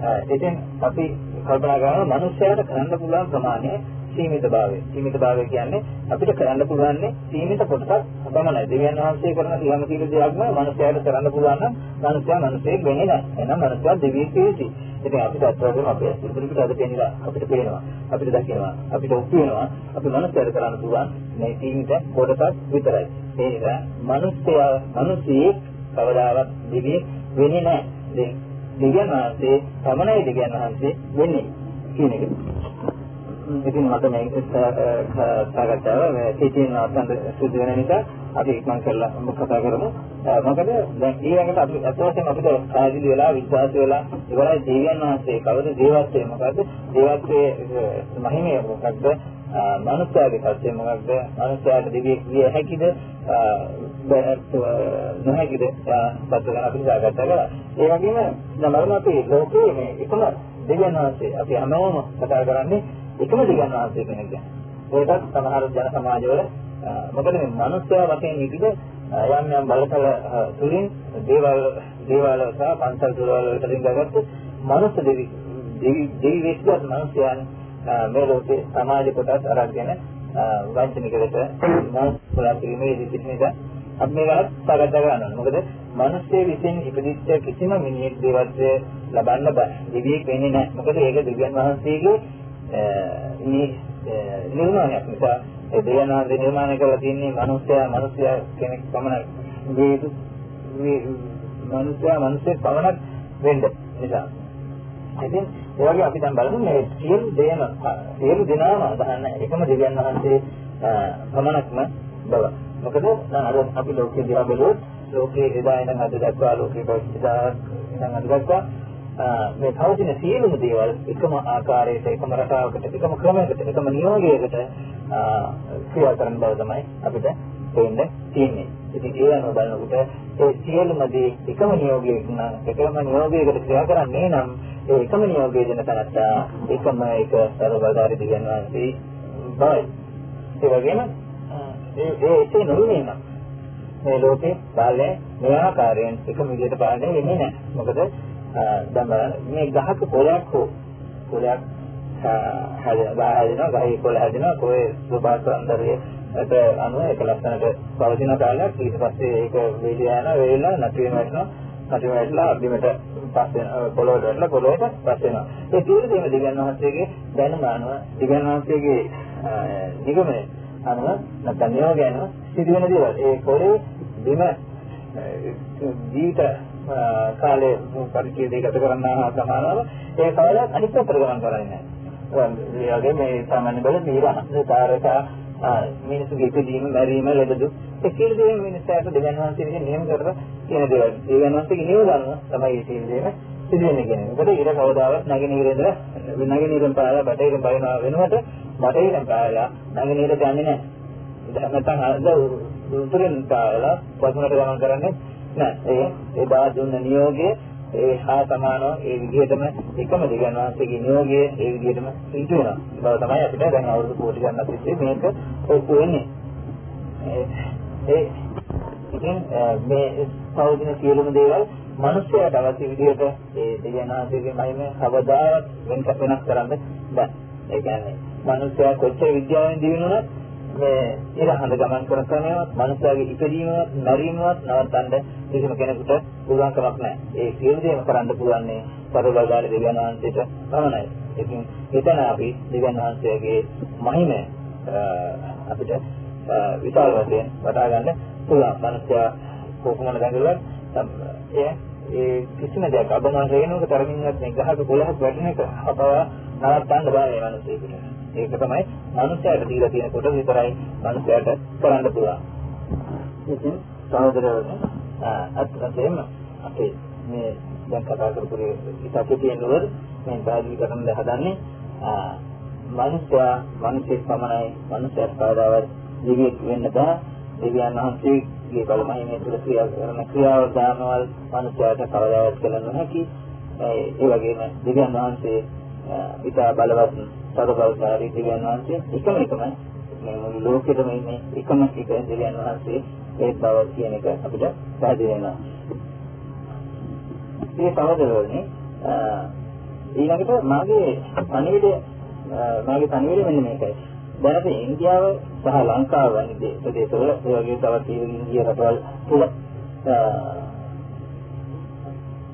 Speaker 3: නේ? ඉතින් අපි කල්පනා කරනවා මිනිසයාට කරන්න පුළුවන් ප්‍රමාණය සීමිත භාවය. සීමිත භාවය කියන්නේ අපිට කරන්න පුළුවන් සීමිත කොටසක් පමණයි. දෙවියන් වහන්සේ කරන සියම කීල දෙයක්ම මනුස්සයාට කරන්න පුළුවන් නම් මනුස්සයා මනුස්සයෙක් වෙන්නේ නැහැ. එහෙනම් මනුස්සයා දෙවියෙක් වෙයි. ඉතින් අපිට අත්වශයෙන්ම අපේ ඉදිරියට අද පේනවා. අපිට පේනවා. අපිට දකිනවා. අපිට ඔප්පු වෙනවා. අපි මනුස්සයාට කරන්න පුළුවන් මේ සීමිත කොටසක් විතරයි. ඒ නිසා මනුස්සයා මනුස්සයෙක් කවදාවත් දෙවියෙක් වෙන්නේ නැහැ. දෙවියන් වහන්සේ පමණයි දෙවියන් වහන්සේ වෙන්නේ කියන එක. ඉතින් මට මේක සාකච්ඡාව මේ සිටින අතන සිදු වෙන නිසා අපි ඉක්මන් කරලා කතා කරමු. මොකද දැන් ඊළඟට අපි අතවශ්‍යම අපිට ආදිලි වෙලා විශ්වාස වෙලා ඉවරයි දෙවියන් වහන්සේ කවද දේවත්වයේ මොකද්ද? දේවත්වයේ මහිමය මොකද්ද? මනුස්සයාගේ සත්‍ය මොකක්ද? මනුස්සයාට දෙවියෙක් විය හැකිද? නොහැකිද? සත්‍ය ගැන අපි සාකච්ඡා කළා. ඒ වගේම නමරම අපි ලෝකයේ මේ එකම දෙවියන් වහන්සේ අපි හැමෝම කතා කරන්නේ එකම දෙවියන් වහන්සේ කෙනෙක් ගැන. ඒකත් සමහර ජන සමාජවල මොකද මේ මනුස්සයා වශයෙන් ඉදිද යම් යම් බලතල තුලින් දේවල් දේවාල සහ පන්සල් තුරවල වලින් ගත්තොත් මනුස්ස දෙවි දෙවි දෙවි වෙච්චත් මිනිස්යන් මේ ලෝකේ සමාජ කොටස් අරගෙන වංචනිකවට මොහොතලා කිරීමේ ඉදිරියට අපි මේ ගැන සාකච්ඡා කරනවා. මොකද මිනිස්සේ විසින් ඉපදිච්ච කිසිම මිනිහෙක් දේවත් ලබන්න බෑ. දෙවියෙක් වෙන්නේ නැහැ. මොකද ඒක දෙවියන් වහන්සේගේ මේ නිර්මාණයක් නිසා ඒ දෙවියන් වහන්සේ නිර්මාණය කරලා තියන්නේ මිනිස්සයා මිනිස්සයා කෙනෙක් පමණයි. මේ මිනිස්සයා මිනිස්සෙක් පමණක් වෙන්න නිසා. ඉතින් ඒ වගේ අපි දැන් බලමු මේ සියලු දේම සියලු දෙනාම අදහන්න එකම දෙවියන් වහන්සේ පමණක්ම බව. මොකද දැන් අර අපි ලෝකේ දිහා බැලුවොත් ලෝකේ එදා ඉඳන් අද දක්වා ලෝකේ එදා ඉඳන් අද දක්වා මේ පවතින සියලුම දේවල් එකම ආකාරයකට එකම රටාවකට එකම ක්‍රමයකට එකම නියෝගයකට ක්‍රියා කරන බව තමයි අපිට තේන්න තියෙන්නේ. ඉතින් ඒ අනුව බලනකොට ඒ සියලුම දේ එකම නියෝගයකින් එකම නියෝගයකට ක්‍රියා කරන්නේ නම් ඒ එකම නියෝගය දෙන තැනත්තා එකම එක සර්වබලධාරී දිව්‍යන් වහන්සේ බවයි. ඒ වගේම ඒ ඒ ඒ නොවුනේ නම් මේ ලෝකේ පාලනය මේ ආකාරයෙන් එකම විදිහට පාලනය වෙන්නේ නැහැ. මොකද දැන් මේ ගහක පොලයක් හෝ පොලයක් හැදෙනවා හැදෙනවා ගහේ පොල හැදෙනවා කොහේ ස්වභාව සෞන්දර්යයට අනුව ඒක ලස්සනට පවතින කාලයක්. ඊට පස්සේ ඒක වේලිය යනවා වේලලා නැති වෙනවා නැති වෙලා අබ්බිමට පස්සේ පොළොවට වැටලා පොළොවට පස් වෙනවා. ඒ සියලු දේම දිව්‍යන් වහන්සේගේ දැනුම අනුව දිව්‍යන් වහන්සේගේ නිගමනය අනුව නැත්නම් නියෝගය අනුව සිදුවෙන දේවල්. ඒ පොළේ බිම ජීවිත කාලේ පරිච්ඡේදයකට ගත කරන්නා හා සමානව ඒ කාලය අනිත් පැත්තට ගමන් කරන්නේ නැහැ. ඒ වගේ මේ සාමාන්‍ය බල දීරහසේ තාරකා මිනිසුගේ ඉදීම, මැරීම, ලෙඩදු ඒ සියලු දේ මිනිස්සුන්ට දෙවියන් වහන්සේ විසින් නියම කරලා කියන දේවල්. දෙවියන් වහන්සේගේ නියම ගන්න තමයි මේ සියලු දේම සිදුවෙන්නේ කියන්නේ. මොකද ඊට කවදාවත් නැගෙනහිර ඉඳලා නැගෙනහිරෙන් පාලා බටහිරෙන් බලනවා වෙනකොට බටහිරෙන් පාලා නැගෙනහිරට යන්නේ නැහැ. නැත්නම් අද උතුරෙන් පාලා පස්සමට ගමන් කරන්නේ නැහැ. ඒ එදා දුන්න නියෝගය ඒ හා සමානව ඒ විදිහටම එකම දෙවියන් වහන්සේගේ නියෝගය ඒ විදිහටම සිදු වෙනවා. ඒ බව තමයි අපිට දැන් අවුරුදු කෝටි ගණනක් තිස්සේ මේක ඔප්පු වෙන්නේ. ඒ ඉතින් මේ පෞදින සියලුම දේවල් මිනිස්යාට අවශ්‍ය විදිහට ඒ දෙවියන් වහන්සේගේ මහිම කවදාවත් වෙනස් වෙනස් කරන්න බෑ. ඒ කියන්නේ මිනිස්යා කොච්චර විද්‍යාවෙන් දිනුනොත් මේ ඉරහඳ ගමන් කරන ක්‍රමයවත් මනුස්සයාගේ ඉපදීමවත් මැරීමවත් නවත්තන්න කිසිම කෙනෙකුට පුළුවන් කමක් නැහැ. ඒ සියලු දේම කරන්න පුළුවන් මේ සතරබලදාරි දෙවියන් වහන්සේට පමණයි. ඉතින් එතන අපි දෙවියන් වහන්සේගේ මහිම අපිට විශාල වශයෙන් වටහා ගන්න පුළුවන්. මනුස්සයා කොහොමද දැඟලුවත් ඒ ඒ කිසිම දෙයක් අබමාන වෙනකොට තරමින්වත් මේ ගහක කොළහක් වැටෙන එක අපව නවත්තන්න බෑ මේ මනුස්සයෙකුට. ඒක තමයි මනුස්සයාට දීලා තියෙන කොට විතරයි මනුස්සයාට කරන්න පුළුවන්. ඉතින් සහෝදරයනි අත්‍යවශ්‍යම අපේ මේ දැන් කතා කරපු ඉතකේ තියෙනවද මේ බාහිර කරන්න හදන්නේ මනුස්සයා මිනිසෙක් පමණයි මනුස්සයාට කවදාවත් ජීවිත වෙන්න බෑ දෙවියන් වහන්සේගේ බලමහිමේ තුල ක්‍රියා කරන ක්‍රියාව දානවල් මනුස්සයාට කවදාවත් කළ නොහැකි ඒ වගේම දෙවියන් වහන්සේ ඉතා බලවත් සතරබලධාරී දෙවියන් වහන්සේ එකම එකම මේ මුළු ලෝකෙටම ඉන්නේ එකම එක දෙවියන් වහන්සේ ඒ බව කියන එක අපිට පැහැදිලි වෙනවා. මේ සහෝදරවනේ ඊළඟට මාගේ පණිවිඩය මාගේ පණිවිඩය මෙන්න මේකයි. දැන් අපි ඉන්දියාව සහ ලංකාව වැනි ප්‍රදේශවල ඒ වගේ තවත් ඉන්දිය රටවල් තුල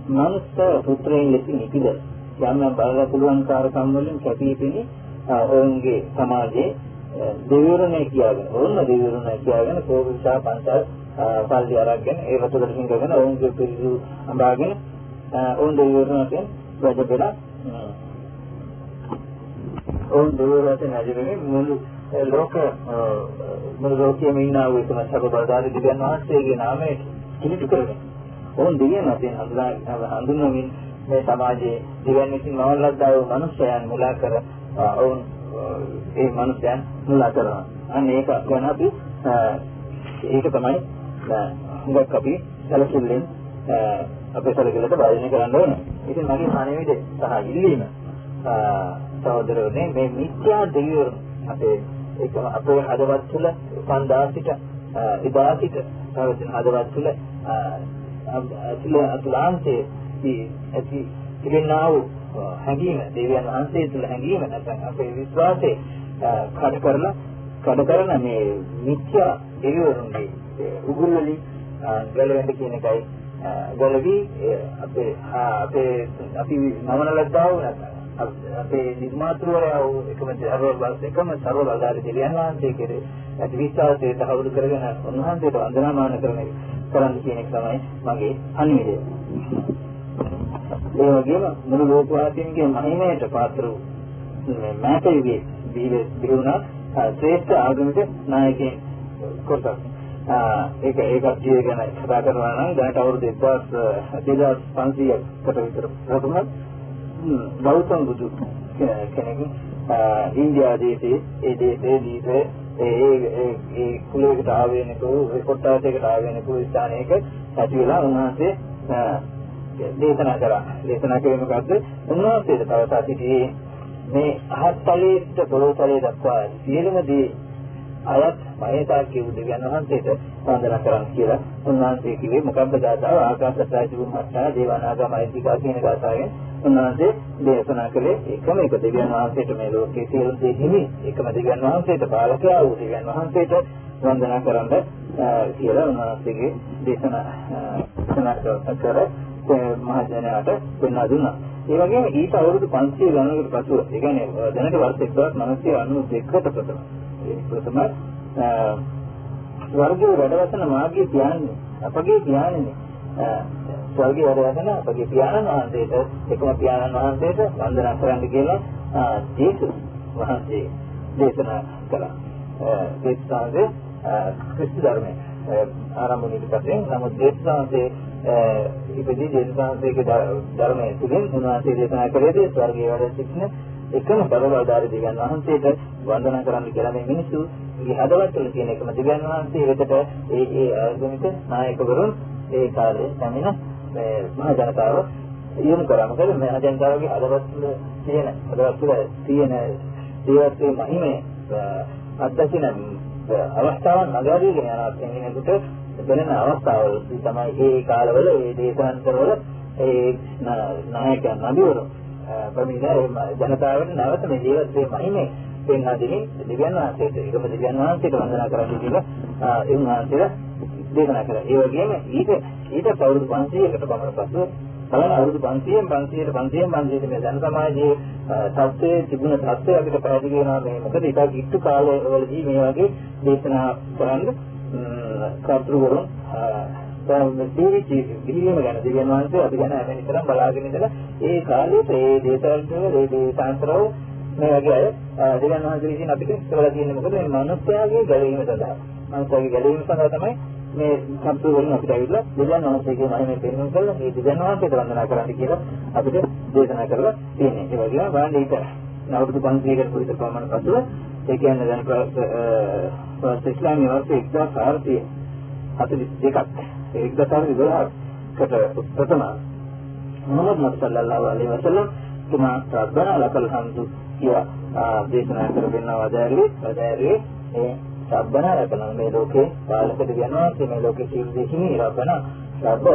Speaker 3: මනුස්ස පුත්‍රයන් ලෙසින් ඉපිද යම් බලලා පුළුවන් කාර්යකම් වලින් කැපී පෙනී ඔවුන්ගේ සමාජයේ දෙවිවරුනේ කියාගෙන ඕන්න දෙවිවරුනේ කියාගෙන කෝවිසා පන්සල් පල්ලි අරගෙන ඒ වතුරට හිඟගෙන ඔවුන්ගේ පිළිසු අඹාගෙන ඔවුන් දෙවිවරුන්ට වැඩ බෙලා ඔවුන් දෙවිවරුන්ට නැජරේ මුළු ලෝක මුළු ලෝකයේම ඉන්න වූ එකම සබබදාරි දිව්‍යන් වහන්සේගේ නාමයට පිළිතු කරගෙන ඔවුන් දෙවියන් වශයෙන් හඳුනා හඳුන්වමින් මේ සමාජයේ දිව්‍යන් විසින් මවලද්දා වූ මනුෂ්‍යයන් මුලා කර ඔවුන් ඒ මනුෂ්‍යයන් මුලා කරනවා. අන්න ඒක ගැන අපි ඒක තමයි හුඟක් අපි සැලකිල්ලෙන් අපේ සැලකිල්ලට භාජනය කරන්න ඕනේ. ඉතින් මගේ පණිවිඩ සහ ඉල්ලීම සහෝදරවනේ මේ මිත්‍යා දෙවිවරු අපේ ඒක අපේ හදවත් තුළ සන්දාසිත ඉදාසිත පවතින හදවත් තුළ අතුල අතුලාන්තයේ ඇති තිබෙනා වූ හැඟීම දෙවියන් වහන්සේ තුළ හැඟීම නැත්නම් අපේ විශ්වාසය කඩ කරලා කඩ කරන මේ මිත්‍යා දෙවිවරුන්ගේ උගුල් වලින් ගැලවෙන්න කියන එකයි ගැලවි අපේ අපේ අපි නමන ලද්දා වූ නැත්නම් අපේ නිර්මාතෘවරයා වූ එකම සර්ව එකම සර්ව බලධාරී දෙවියන් වහන්සේ කෙරේ ඇති විශ්වාසය තහවුරු කරගෙන උන්වහන්සේට වන්දනාමාන කරන කරන්න කියන එක තමයි මගේ අනිවිදය. ඒ වගේම මුළු ලෝකවාසීන්ගේ මහිමයට පාත්‍ර වූ මාතේගේ බිහිවුණා ශ්‍රේෂ්ඨ ආගමික නායකයන් කොටස්. ඒක ඒ කට්ටිය ගැන කතා කරනවා නම් දැනට අවුරුදු 2500කට විතර ප්‍රථම ගෞතම බුදු කෙනෙක් ඉන්දියා දේශයේ ඒ දේශයේ දීපේ ඒ ඒ ඒ කුලයකට ආවෙනක ඒ කොට්ටාසයකට ආවෙනක ස්ථානයක ඇති වෙලා උන්වහන්සේ දේශනා කරා. දේශනා කරේ මොකද්ද? උන්වහන්සේට තවසා සිටියේ මේ අහත් තලයේට පොළොව තලයේ දක්වා සියලුම දේ අයත් මහේතා කියු දෙවියන් වහන්සේට වන්දනා කරන්න කියලා උන්වහන්සේ කිව්වේ මොකක්ද ගාතාව ආකාශත්‍රාය තිබුණාට දේවානාගා මෛත්‍රිකා කියන ගාතාවෙන් උන්වහන්සේ දේශනා කළේ එකම එක දෙවියන් වහන්සේට මේ ලෝකයේ සියලු දේ හිමි එකම දෙවියන් වහන්සේට පාලකයා වූ දෙවියන් වහන්සේට වන්දනා කරන්න කියලා උන්වහන්සේගේ දේශනා දේශනා කර මහ ජනයාට පෙන්වා දුන්නා. ඒ වගේම ඊට අවුරුදු 500 ගණනකට පසුව, ඒ කියන්නේ දැනට වර්ෂ 1992කට ප්‍රථම ප්‍රථම ස්වර්ගයේ වැඩවසන මාර්ගයේ ධ්‍යානෙ අපගේ ධ්‍යානෙ ස්වර්ගයේ වැඩවසන අපගේ පියාණන් වහන්සේට එකම පියාණන් වහන්සේට වන්දනා කරන්න කියලා ජේසුස් වහන්සේ දේශනා කළා. දේශනාවේ ක්‍රිස්තු ධර්මයේ ආරම්භණයට පස්සේ නමුත් දේශනාවේ ඉපදී දේශනාවේ ධර්මයේ තුලින් උන්වහන්සේ දේශනා කළේ ස්වර්ගයේ වැඩ සිටින එකම බලවදාරි දෙවියන් වහන්සේට වන්දනා කරන්න කියලා මේ මිනිස්සු මේ හදවත්වල තියෙන එකම දෙවියන් වහන්සේ වෙතට ඒ ඒ ආගමික නායකවරුන් ඒ කාලේ පැමිණ මේ මහ ජනතාව යොමු කරා. මොකද මහ ජනතාවගේ හදවත්වල තියෙන හදවත්වල තියෙන දේවත්වයේ මහිමය අත්දකින අවස්ථාවන් නගාරීගෙන යන කෙනෙකුට වෙන අවස්ථාවල තමයි ඒ කාලවල ඒ දේශාන්තරවල ඒ නායකයන් නබිවරු ප්‍රමිණ ජනතාවට නැවත මේ ජීවිතයේ මහිමේ පෙන්වා දෙමින් දෙවියන් වහන්සේට ඒකම දෙවියන් වහන්සේට වන්දනා කරන්න කියලා ඒ වහන්සේලා දේශනා කළා. ඒ වගේම ඊට ඊට අවුරුදු 500කට පමණ පසු බලන්න අවුරුදු 500න් 500ට 500න් 500ට මේ ජන සමාජයේ තත්ත්වයේ තිබුණ තත්ත්වය අපිට පැහැදිලි වෙනවා මේ මොකද ඊට කිට්ටු කාලවලදී මේ වගේ දේශනා කරන්න කර්තෘවරුන් ජීවිතී පිළිම ගැන දෙවියන් වහන්සේ අපි ගැන හැම විතරම් බලාගෙන ඉඳලා ඒ කාලේ ඒ දේශවල ඒ දේශාන්තරව මේ වගේ අය දෙවියන් වහන්සේ විසින් අපිට කරලා තියෙන්නේ මොකද? මේ මනුස්සයාගේ ගැලවීම සඳහා. මනුස්සයාගේ ගැලවීම සඳහා තමයි මේ සම්පූර්ණ වලින් අපිට ඇවිල්ලා දෙවියන් වහන්සේගේ මහිමෙන් පෙන්වන්න කළා මේ දෙවියන් වහන්සේට වන්දනා කරන්න කියලා අපිට දේශනා කරලා තියෙන්නේ. ඒ වගේම බලන්න ඒක අවුරුදු 500කට පුරිත ප්‍රමාණ පසුව ඒ කියන්නේ දැන් ප්‍රාස් ඉස්ලාමීය වර්ෂ 1442ක් ඒකතරි 12කට ප්‍රථම මුහම්මද් සල්ලල්ලාහු අලයිහි වසල්ලම් තුමා රබ්බනා ලකල් හම්දු කියලා දේශනා කරගෙන වදාරේ වදාරේ ඒ රබ්බනා ලකල් මේ ලෝකේ පාලක දෙවියන්වා මේ ලෝකේ සියලු දෙහිමි රබ්බනා රබ්බ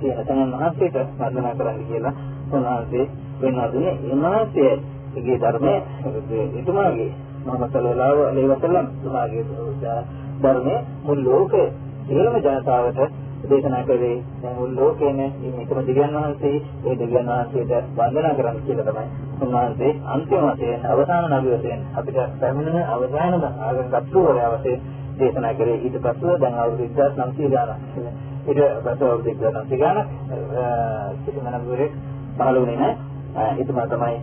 Speaker 3: කියන තනන් මහත්යට වන්දනා කරන්න කියලා උන්වහන්සේ වෙනවා දුන්නේ. උන්වහන්සේගේ ධර්මයේ එතුමාගේ මොහම්මද් සල්ලල්ලාහු අලයිහි වසල්ලම් තුමාගේ ධර්මයේ මුළු ලෝකේ සියලුම ජනතාවට දේශනා කළේ. දැන් මුළු ලෝකේම මේ එකම දෙවියන් වහන්සේ. ඒ දෙවියන් වහන්සේට වන්දනා කරන්න කියලා තමයි උන්වහන්සේ අන්තිම වශයෙන් අවසාන නබි වශයෙන් අපිට පැමිණෙන අවසානම ආගම් කතුවරයා වශයෙන් දේශනා කරේ. ඊට පස්ව දැන් අවුරුදු 1900 ගානක් ඊට පස්ව අවුරුදු 1900 ගානක් කිසිම නබිවරයෙක් පහළ වුණේ නැහැ එතුමා තමයි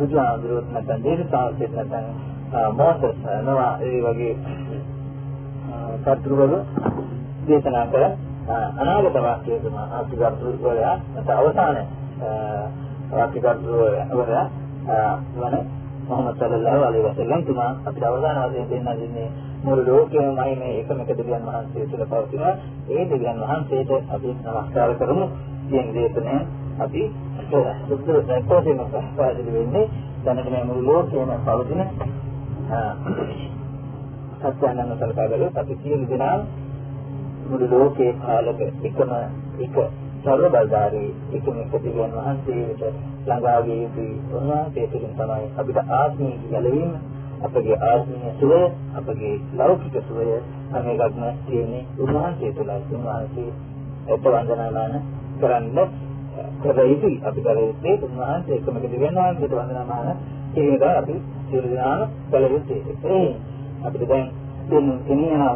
Speaker 3: බුදුහාමුදුරුවෝ නැත්නම් දේශපාලකයෙක් නැත්නම් මොසස් නොවා ඒ වගේ කර්තෘවල දේශනා කළ අනාගත වාක්‍යය තමයි ආර්ථිකර්තෘවලයා නැත්නම් අවසාන ආර්ථිකර්තෘවලයා වන මොහොමඩ් සල්ලල්ලාහු අලයිහි වසල්ලම් තුමා අපිට අවසාන වශයෙන් දෙන්නා දෙන්නේ මුළු ලෝකෙම මහිමේ එකම එක දෙවියන් වහන්සේ තුළ පවතින ඒ දෙවියන් වහන්සේට අපි නමස්කාර කරමු. කියන දේශනය අපි සුද්ධ දැක්වීම පැහැදිලි වෙන්නේ දැනට මේ මුළු ලෝකෙම පවතින සත්‍යයන්ව සලකා බලුවොත් අපි සියලු දෙනා මුළු ලෝකේ කාලක එකම එක සර්ව බලධාරී එකමික දිව්‍යන් වහන්සේට ළඟා විය යුතුයි. උන්වහන්සේ තුළින් තමයි අපිට ආත්මීය ගැලවීම අපගේ ආත්මීය සුවය අපගේ ලෞකික සුවය හැම එකක්ම තියෙන්නේ උන්වහන්සේ තුළයි. උන්වහන්සේ එත වන්දනාමාන කරන්න කර යුතුයි. අපි කර යුත්තේ උන්වහන්සේ එකමික දිව්‍යන් වහන්සේට වන්දනාමාන කියන එක අපි සියලු දෙනාම කළ යුත්තේ. ඒ අපිට දැන් දෙන්නේ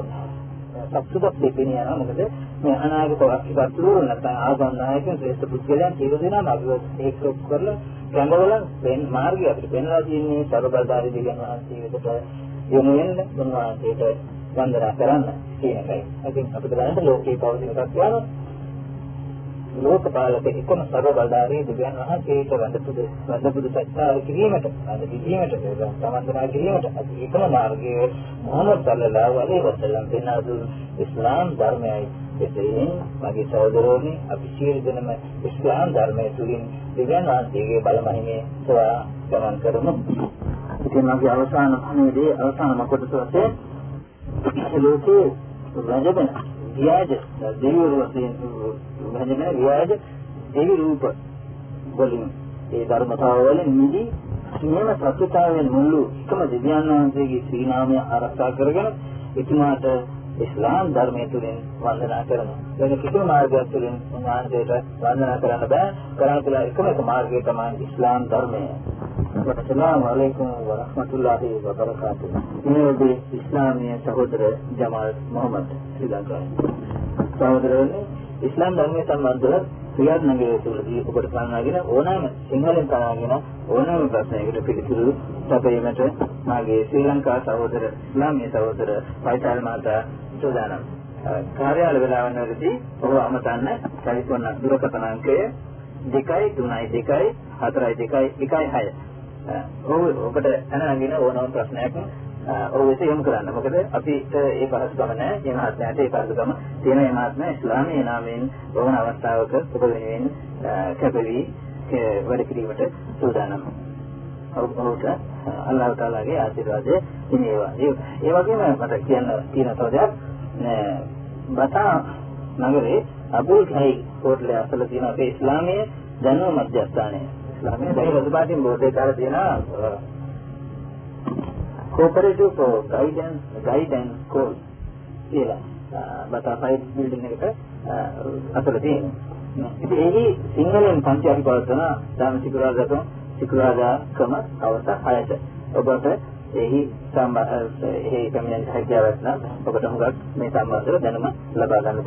Speaker 3: සත්‍යයක් දෙපෙනිය යනවා මොකද මේ අනාගත වස්තුවරු නැත්නම් ආගන්නායකයන් ශ්‍රේෂ්ඨ පුද්ගලයන් සියලු දෙනාම අපි ඒක කරලා ගඟවල වෙන මාර්ගය අපිට පෙන්ලා තියෙන්නේ සර්වබලධාරී දෙවියන් වහන්සේකට යොමු වෙන්න උන්වහන්සේට වන්දනා කරන්න කියන එකයි. ඉතින් අපිට බලන්න ලෝකේ පවතින සත්‍යයන් ලෝකපාලක එකම සර්වබලධාරී දෙවියන් වහන්සේට වන්දපුද වන්දපුද සත්‍යාව කිරීමට වන්ද කිරීමට සමන්දනා කිරීමට අපි එකම මාර්ගයේ මොහොමඩ් සල්ලල්ලාහු අලයිහි වසල්ලම් පෙන්වා ඉස්ලාම් ධර්මයයි එසේයින් මගේ සහෝදරෝනි අපි සියලු දෙනම ඉස්ලාම් ධර්මයේ තුලින් දෙවියන් වහන්සේගේ බලමහිමේ සොයා ගමන් කරමු. ඉතින් මගේ අවසාන පණිවිඩයේ අවසාන කොටස වශයෙන් ලෝකේ රජබන ව්‍යාජ දෙවිවරු වශයෙන් රජබන ව්‍යාජ දෙවි රූප වලින් ඒ ධර්මතාව වලින් නිදි නියම සත්‍යතාවයෙන් මුළු එකම දෙවියන් වහන්සේගේ ශ්‍රී නාමය ආරක්ෂා කරගෙන එතුමාට ඉස්ලාම් ධර්මයේ තුලින් වන්දනා කරනවා. වෙන කිසිම මාර්ගයක් තුලින් උන්වහන්සේට වන්දනා කරන්න බෑ. කරන්න පුළුවන් එකම එක මාර්ගය තමයි ඉස්ලාම් ධර්මය. අස්සලාමු අලයිකුම් වරහ්මතුල්ලාහි වබරකාතුහ්. මේ ඉස්ලාමීය සහෝදර ජමාල් මොහමඩ් ශ්‍රී ලංකාවේ. සහෝදරවනි ඉස්ලාම් ධර්මයේ සම්බන්ධව ක්‍රියාත්මකයේ තුලදී ඔබට ගන්නාගෙන ඕනෑම සිංහලෙන් ගන්නාගෙන ඕනෑම ප්‍රශ්නයකට පිළිතුරු ලැබීමට මාගේ ශ්‍රී ලංකා සහෝදර ඉස්ලාමීය සහෝදර පයිතාල් මාතා සූදානම්. කාර්යාල වේලාවන් වලදී ඔබ අමතන්න ටෙලිෆෝන් දුරකථන අංකය 232 4 2 1 6. ඔබට අනනගෙන ඕනම ප්‍රශ්නයක් ඔව් ඒක යොමු කරන්න. මොකද අපිට ඒ පහසුකම නැහැ. මේ මහත්මයාට ඒ පහසුකම තියෙන මේ මහත්මයා ඉස්ලාමීය නාමයෙන් ඕන අවස්ථාවක ඔබ වෙනුවෙන් කැපවි වැඩ කිරීමට සූදානම්. ඔව්වට අල්ලාහ් තාලාගේ ආශිර්වාදය හිමිවා. ඒ වගේම මට කියන්න තියෙන තව දෙයක් බතා නගරේ අබුල් කයි හෝටලේ අසල තියෙන අපේ ඉස්ලාමීය දැනුම මධ්‍යස්ථානය. ඉස්ලාමීය දැනුම රජපාටින් බෝඩ් එකේ දාලා තියෙනවා cooperative for guidance guidance school කියලා බතාපයි බිල්ඩින් එකට අතල තියෙනවා. ඉතින් ඒකේ සිංහලෙන් පන්ති අපි පවත්වන ධර්ම සිකුරාදාකම සිකුරාදාකම අවස 6ට. ඔබට එහි සම්බන්ධ එහි කමියන් හැකියාවක් නම් ඔබට හුඟක් මේ සම්බන්ධව දැනුම ලබා ගන්න